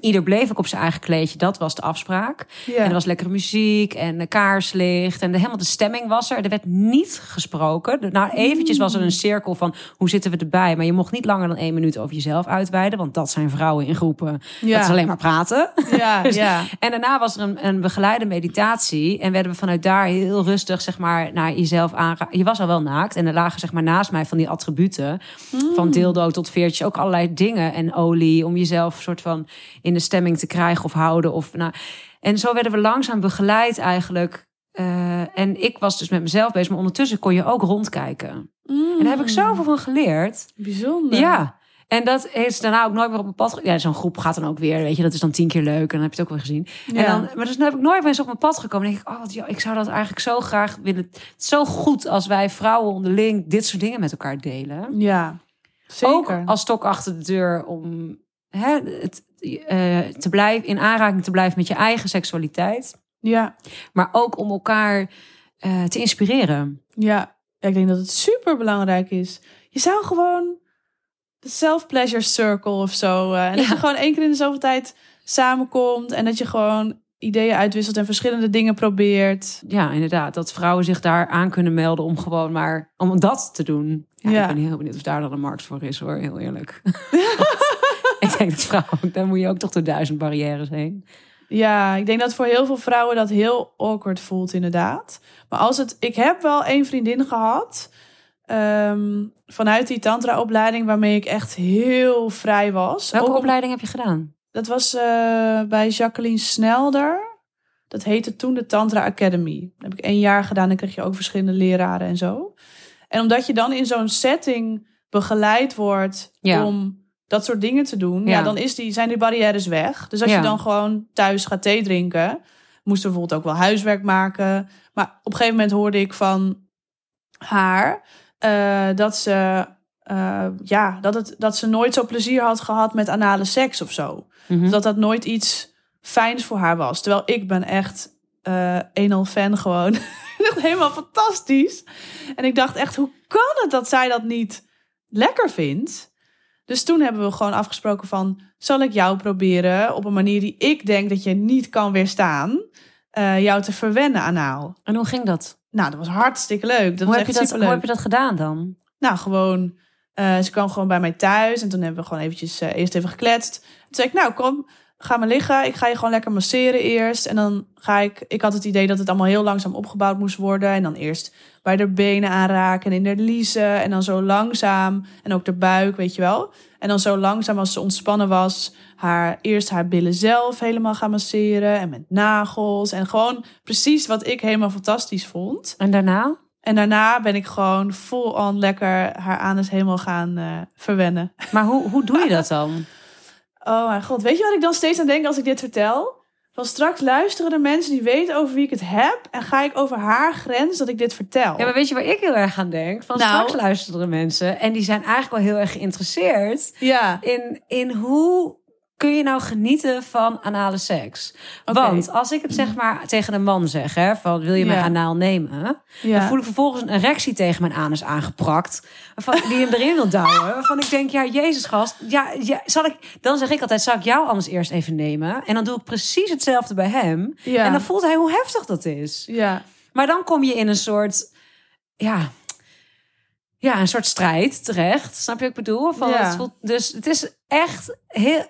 Ieder bleef ook op zijn eigen kleedje. Dat was de afspraak. Ja. En er was lekkere muziek en de kaarslicht. En de, helemaal de stemming was er. Er werd niet gesproken. Nou, eventjes was er een cirkel van hoe zitten we erbij. Maar je mocht niet langer dan één minuut over jezelf uitweiden. Want dat zijn vrouwen in groepen. Ja. Dat is alleen maar praten. Ja, ja. En daarna was er een, een begeleide meditatie. En werden we vanuit daar heel rustig zeg maar, naar jezelf aanraken. Je was al wel naakt. En er lagen zeg maar, naast mij van die attributen. Van dildo tot veertjes. Ook allerlei dingen. En olie. Om jezelf soort van in de stemming te krijgen of houden. Of, nou, en zo werden we langzaam begeleid eigenlijk. Eh, en ik was dus met mezelf bezig. Maar ondertussen kon je ook rondkijken. En daar heb ik zoveel van geleerd. Bijzonder. Ja. En dat is daarna ook nooit meer op mijn pad. Ja, zo'n groep gaat dan ook weer. Weet je, dat is dan tien keer leuk. En dan heb je het ook weer gezien. En Ja. dan, maar dus dan heb ik nooit meer eens op mijn pad gekomen. Dan denk ik, oh, wat, joh, ik zou dat eigenlijk zo graag willen. Het is zo goed als wij vrouwen onderling dit soort dingen met elkaar delen. Ja, zeker. Ook als stok achter de deur om hè, het, te blijven, in aanraking te blijven met je eigen seksualiteit. Ja, Maar ook om elkaar eh, te inspireren. ja. ja, ik denk dat het super belangrijk is. Je zou gewoon de self-pleasure circle of zo. eh, en dat je gewoon één keer in de zoveel tijd samenkomt. En dat je gewoon ideeën uitwisselt en verschillende dingen probeert. Ja, inderdaad. Dat vrouwen zich daar aan kunnen melden om gewoon maar om dat te doen. Ja, Ja. Ik ben heel benieuwd of daar dan een markt voor is hoor, heel eerlijk. ik denk dat vrouwen, daar moet je ook toch door duizend barrières heen. Ja, ik denk dat voor heel veel vrouwen dat heel awkward voelt, inderdaad. Maar als het, ik heb wel één vriendin gehad ehm, vanuit die tantra-opleiding waarmee ik echt heel vrij was. Welke Ook opleiding heb je gedaan? Dat was eh, bij Jacqueline Snelder. Dat heette toen de Tantra Academy. Dat heb ik één jaar gedaan. Dan kreeg je ook verschillende leraren en zo. En omdat je dan in zo'n setting begeleid wordt Ja. om dat soort dingen te doen, ja. Ja. dan is die, zijn die barrières weg. Dus als Ja. je dan gewoon thuis gaat thee drinken, moesten bijvoorbeeld ook wel huiswerk maken. Maar op een gegeven moment hoorde ik van haar eh, dat ze. eh, ja, dat, het, dat ze nooit zo plezier had gehad met anale seks of zo. Mhm. Dat dat nooit iets fijns voor haar was. Terwijl ik ben echt eh een al fan gewoon. echt helemaal fantastisch. En ik dacht echt, hoe kan het dat zij dat niet lekker vindt? Dus toen hebben we gewoon afgesproken van... zal ik jou proberen op een manier die ik denk dat je niet kan weerstaan... eh, jou te verwennen anaal. En hoe ging dat? Nou, dat was hartstikke leuk. Dat Hoe was heb, je dat hoe heb je dat gedaan dan? Nou, gewoon. eh, ze kwam gewoon bij mij thuis. En toen hebben we gewoon eventjes eh, eerst even gekletst. Toen zei ik, nou kom, ga maar liggen. Ik ga je gewoon lekker masseren eerst. En dan ga ik... Ik had het idee dat het allemaal heel langzaam opgebouwd moest worden. En dan eerst bij de benen aanraken en in de liezen. En dan zo langzaam. En ook de buik, weet je wel. En dan zo langzaam als ze ontspannen was... Haar, eerst haar billen zelf helemaal gaan masseren. En met nagels. En gewoon precies wat ik helemaal fantastisch vond. En daarna? En daarna ben ik gewoon full on lekker haar anus helemaal gaan eh, verwennen. Maar hoe, hoe doe je dat dan? Oh mijn god, weet je wat ik dan steeds aan denk als ik dit vertel? Van straks luisteren de mensen die weten over wie ik het heb... en ga ik over haar grens dat ik dit vertel. Ja, maar weet je waar ik heel erg aan denk? Van Nou. straks luisteren mensen en die zijn eigenlijk wel heel erg geïnteresseerd Ja, in, in hoe kun je nou genieten van anale seks? Want als ik het zeg maar tegen een man zeg, hè, van wil je mijn anaal nemen? Dan voel ik vervolgens een erectie tegen mijn anus aangeprakt. Die hem erin wil douwen. Waarvan ik denk, ja, Jezus gast. Ja, ja, zal ik, dan zeg ik altijd, zal ik jou anders eerst even nemen? En dan doe ik precies hetzelfde bij hem. Ja. En dan voelt hij hoe heftig dat is. ja. Maar dan kom je in een soort, ja, ja, een soort strijd terecht. Snap je wat ik bedoel? Van, Ja. het voelt, dus het is echt heel...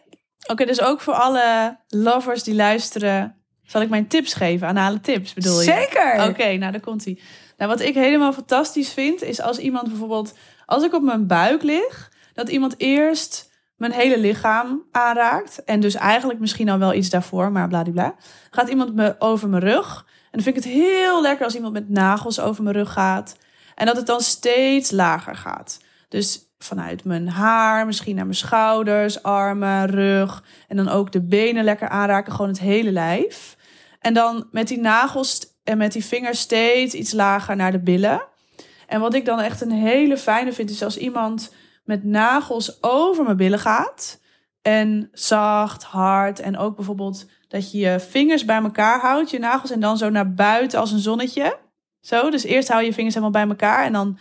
Oké, dus ook voor alle lovers die luisteren... zal ik mijn tips geven, anale tips bedoel je? Zeker! Oké, nou daar komt hij. Nou, wat ik helemaal fantastisch vind, is als iemand bijvoorbeeld, als ik op mijn buik lig, dat iemand eerst mijn hele lichaam aanraakt. En dus eigenlijk misschien al wel iets daarvoor, maar bladibla. Gaat iemand me over mijn rug. En dan vind ik het heel lekker als iemand met nagels over mijn rug gaat. En dat het dan steeds lager gaat. Dus vanuit mijn haar, misschien naar mijn schouders, armen, rug. En dan ook de benen lekker aanraken, gewoon het hele lijf. En dan met die nagels en met die vingers steeds iets lager naar de billen. En wat ik dan echt een hele fijne vind, is als iemand met nagels over mijn billen gaat. En zacht, hard. En ook bijvoorbeeld dat je je vingers bij elkaar houdt, je nagels, en dan zo naar buiten als een zonnetje. Zo, dus eerst hou je vingers helemaal bij elkaar en dan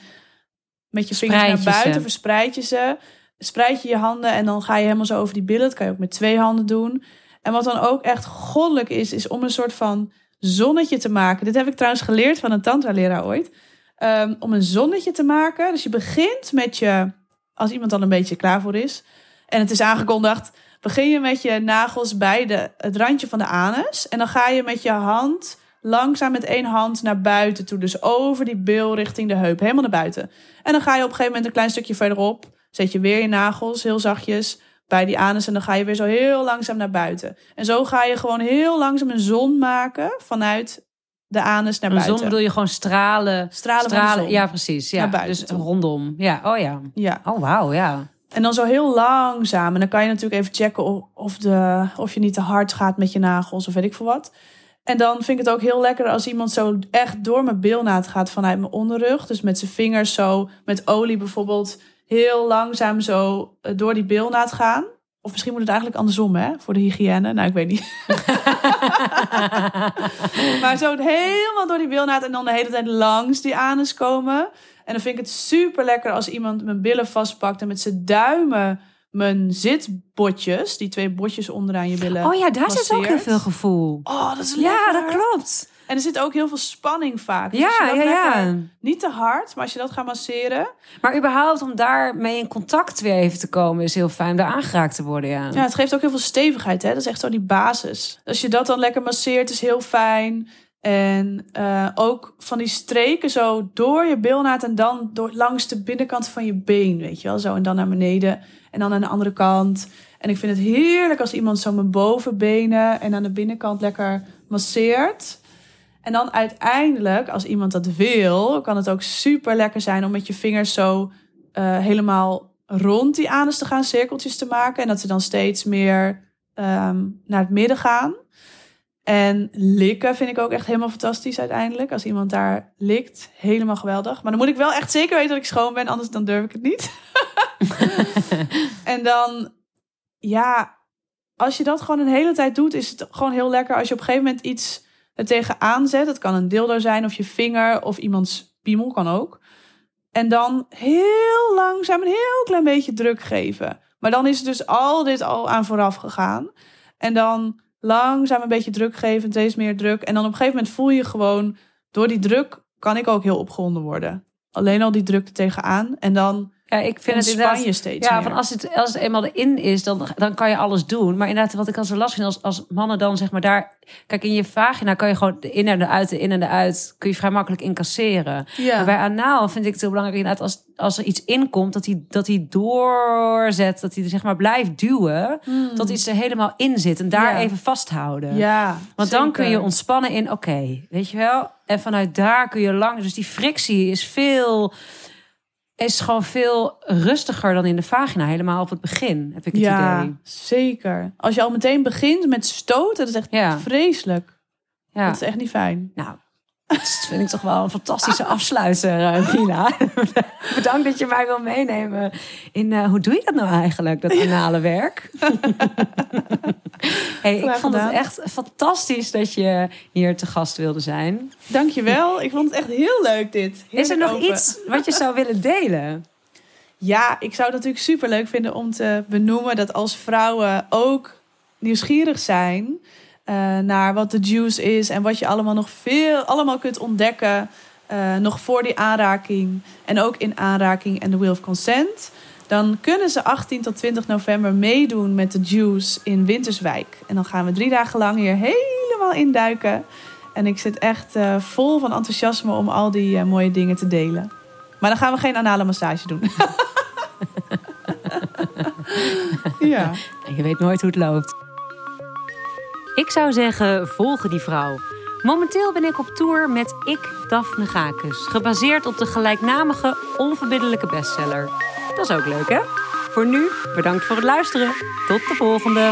met je vingers naar buiten verspreid je ze. Spreid je je handen en dan ga je helemaal zo over die billen. Dat kan je ook met twee handen doen. En wat dan ook echt goddelijk is, is om een soort van zonnetje te maken. Dit heb ik trouwens geleerd van een tantra-leraar ooit. Ehm, om een zonnetje te maken. Dus je begint met je, als iemand dan een beetje klaar voor is. En het is aangekondigd. Begin je met je nagels bij de, het randje van de anus. En dan ga je met je hand langzaam met één hand naar buiten toe. Dus over die bil richting de heup. Helemaal naar buiten. En dan ga je op een gegeven moment een klein stukje verderop. Zet je weer je nagels heel zachtjes bij die anus. En dan ga je weer zo heel langzaam naar buiten. En zo ga je gewoon heel langzaam een zon maken vanuit de anus naar Een buiten. zon bedoel je gewoon stralen. Stralen zon. Ja, precies. Ja. Dus toe. rondom. Ja, oh ja. Ja. Oh, wauw, ja. En dan zo heel langzaam. En dan kan je natuurlijk even checken of, de, of je niet te hard gaat met je nagels of weet ik veel wat. En dan vind ik het ook heel lekker als iemand zo echt door mijn bilnaad gaat vanuit mijn onderrug. Dus met zijn vingers zo met olie bijvoorbeeld heel langzaam zo eh, door die bilnaad gaan. Of misschien moet het eigenlijk andersom, hè? Voor de hygiëne. Nou, ik weet niet. maar zo helemaal door die bilnaad en dan de hele tijd langs die anus komen. En dan vind ik het super lekker als iemand mijn billen vastpakt en met zijn duimen mijn zitbotjes, die twee botjes onderaan je billen. Oh ja, daar zit ook heel veel gevoel. Oh, dat is Ja, lekker. dat klopt. En er zit ook heel veel spanning vaak. Dus Ja, ja, ja. Niet te hard, maar als je dat gaat masseren. Maar überhaupt om daarmee in contact weer even te komen is heel fijn. Daar aangeraakt te worden, ja. Ja, het geeft ook heel veel stevigheid. Hè? Dat is echt zo die basis. Als je dat dan lekker masseert, is heel fijn. En eh, ook van die streken zo door je bilnaad en dan door, langs de binnenkant van je been, weet je wel. Zo en dan naar beneden en dan aan de andere kant. En ik vind het heerlijk als iemand zo mijn bovenbenen en aan de binnenkant lekker masseert. En dan uiteindelijk, als iemand dat wil, kan het ook super lekker zijn om met je vingers zo eh, helemaal rond die anus te gaan, cirkeltjes te maken. En dat ze dan steeds meer ehm, naar het midden gaan. En likken vind ik ook echt helemaal fantastisch uiteindelijk. Als iemand daar likt, helemaal geweldig. Maar dan moet ik wel echt zeker weten dat ik schoon ben, anders dan durf ik het niet. en dan, ja, als je dat gewoon een hele tijd doet, is het gewoon heel lekker als je op een gegeven moment iets er tegenaan zet. Het kan een dildo zijn of je vinger of iemands piemel kan ook. En dan heel langzaam een heel klein beetje druk geven. Maar dan is het dus al dit al aan vooraf gegaan. En dan langzaam een beetje druk geven, steeds meer druk. En dan op een gegeven moment voel je gewoon, door die druk kan ik ook heel opgewonden worden. Alleen al die druk er tegenaan. En dan Ja, ik vind het inderdaad... je steeds Ja, meer. van als het, als het eenmaal erin is, dan, dan kan je alles doen. Maar inderdaad, wat ik al zo last vind, als, als mannen dan zeg maar daar... Kijk, in je vagina kan je gewoon de in en de uit, de in en de uit... kun je vrij makkelijk incasseren. ja. Maar bij anaal vind ik het heel belangrijk inderdaad... als, als er iets inkomt, dat hij dat hij doorzet. Dat hij er zeg maar blijft duwen. Dat iets er helemaal in zit. En daar Hmm. Ja. even vasthouden. ja, Want dan kun je ontspannen in, oké, weet je wel? En vanuit daar kun je lang. Dus die frictie is veel, is gewoon veel rustiger dan in de vagina. Helemaal op het begin, heb ik het Ja, idee. zeker. Als je al meteen begint met stoten, dat is echt Ja. vreselijk. Ja. Dat is echt niet fijn. Nou, dat vind ik toch wel een fantastische afsluiter, eh, Nina. Bedankt dat je mij wil meenemen in eh, hoe doe je dat nou eigenlijk, dat anale werk? hey, ik vond het echt fantastisch dat je hier te gast wilde zijn. Dankjewel. Ik vond het echt heel leuk dit. Is er nog open. iets wat je zou willen delen? Ja, ik zou het natuurlijk super leuk vinden om te benoemen dat als vrouwen ook nieuwsgierig zijn eh, naar wat de juice is en wat je allemaal nog veel allemaal kunt ontdekken eh, nog voor die aanraking en ook in aanraking en de Wheel of Consent. Dan kunnen ze 18 tot 20 november meedoen met de Juice in Winterswijk. En dan gaan we drie dagen lang hier helemaal induiken. En ik zit echt eh, vol van enthousiasme om al die mooie dingen te delen. Maar dan gaan we geen anale massage doen. ja. Je weet nooit hoe het loopt. Ik zou zeggen, volgen die vrouw. Momenteel ben ik op tour met Ik, Daphne Gakus. Gebaseerd op de gelijknamige, onverbiddelijke bestseller. Dat is ook leuk, hè? Voor nu, bedankt voor het luisteren. Tot de volgende.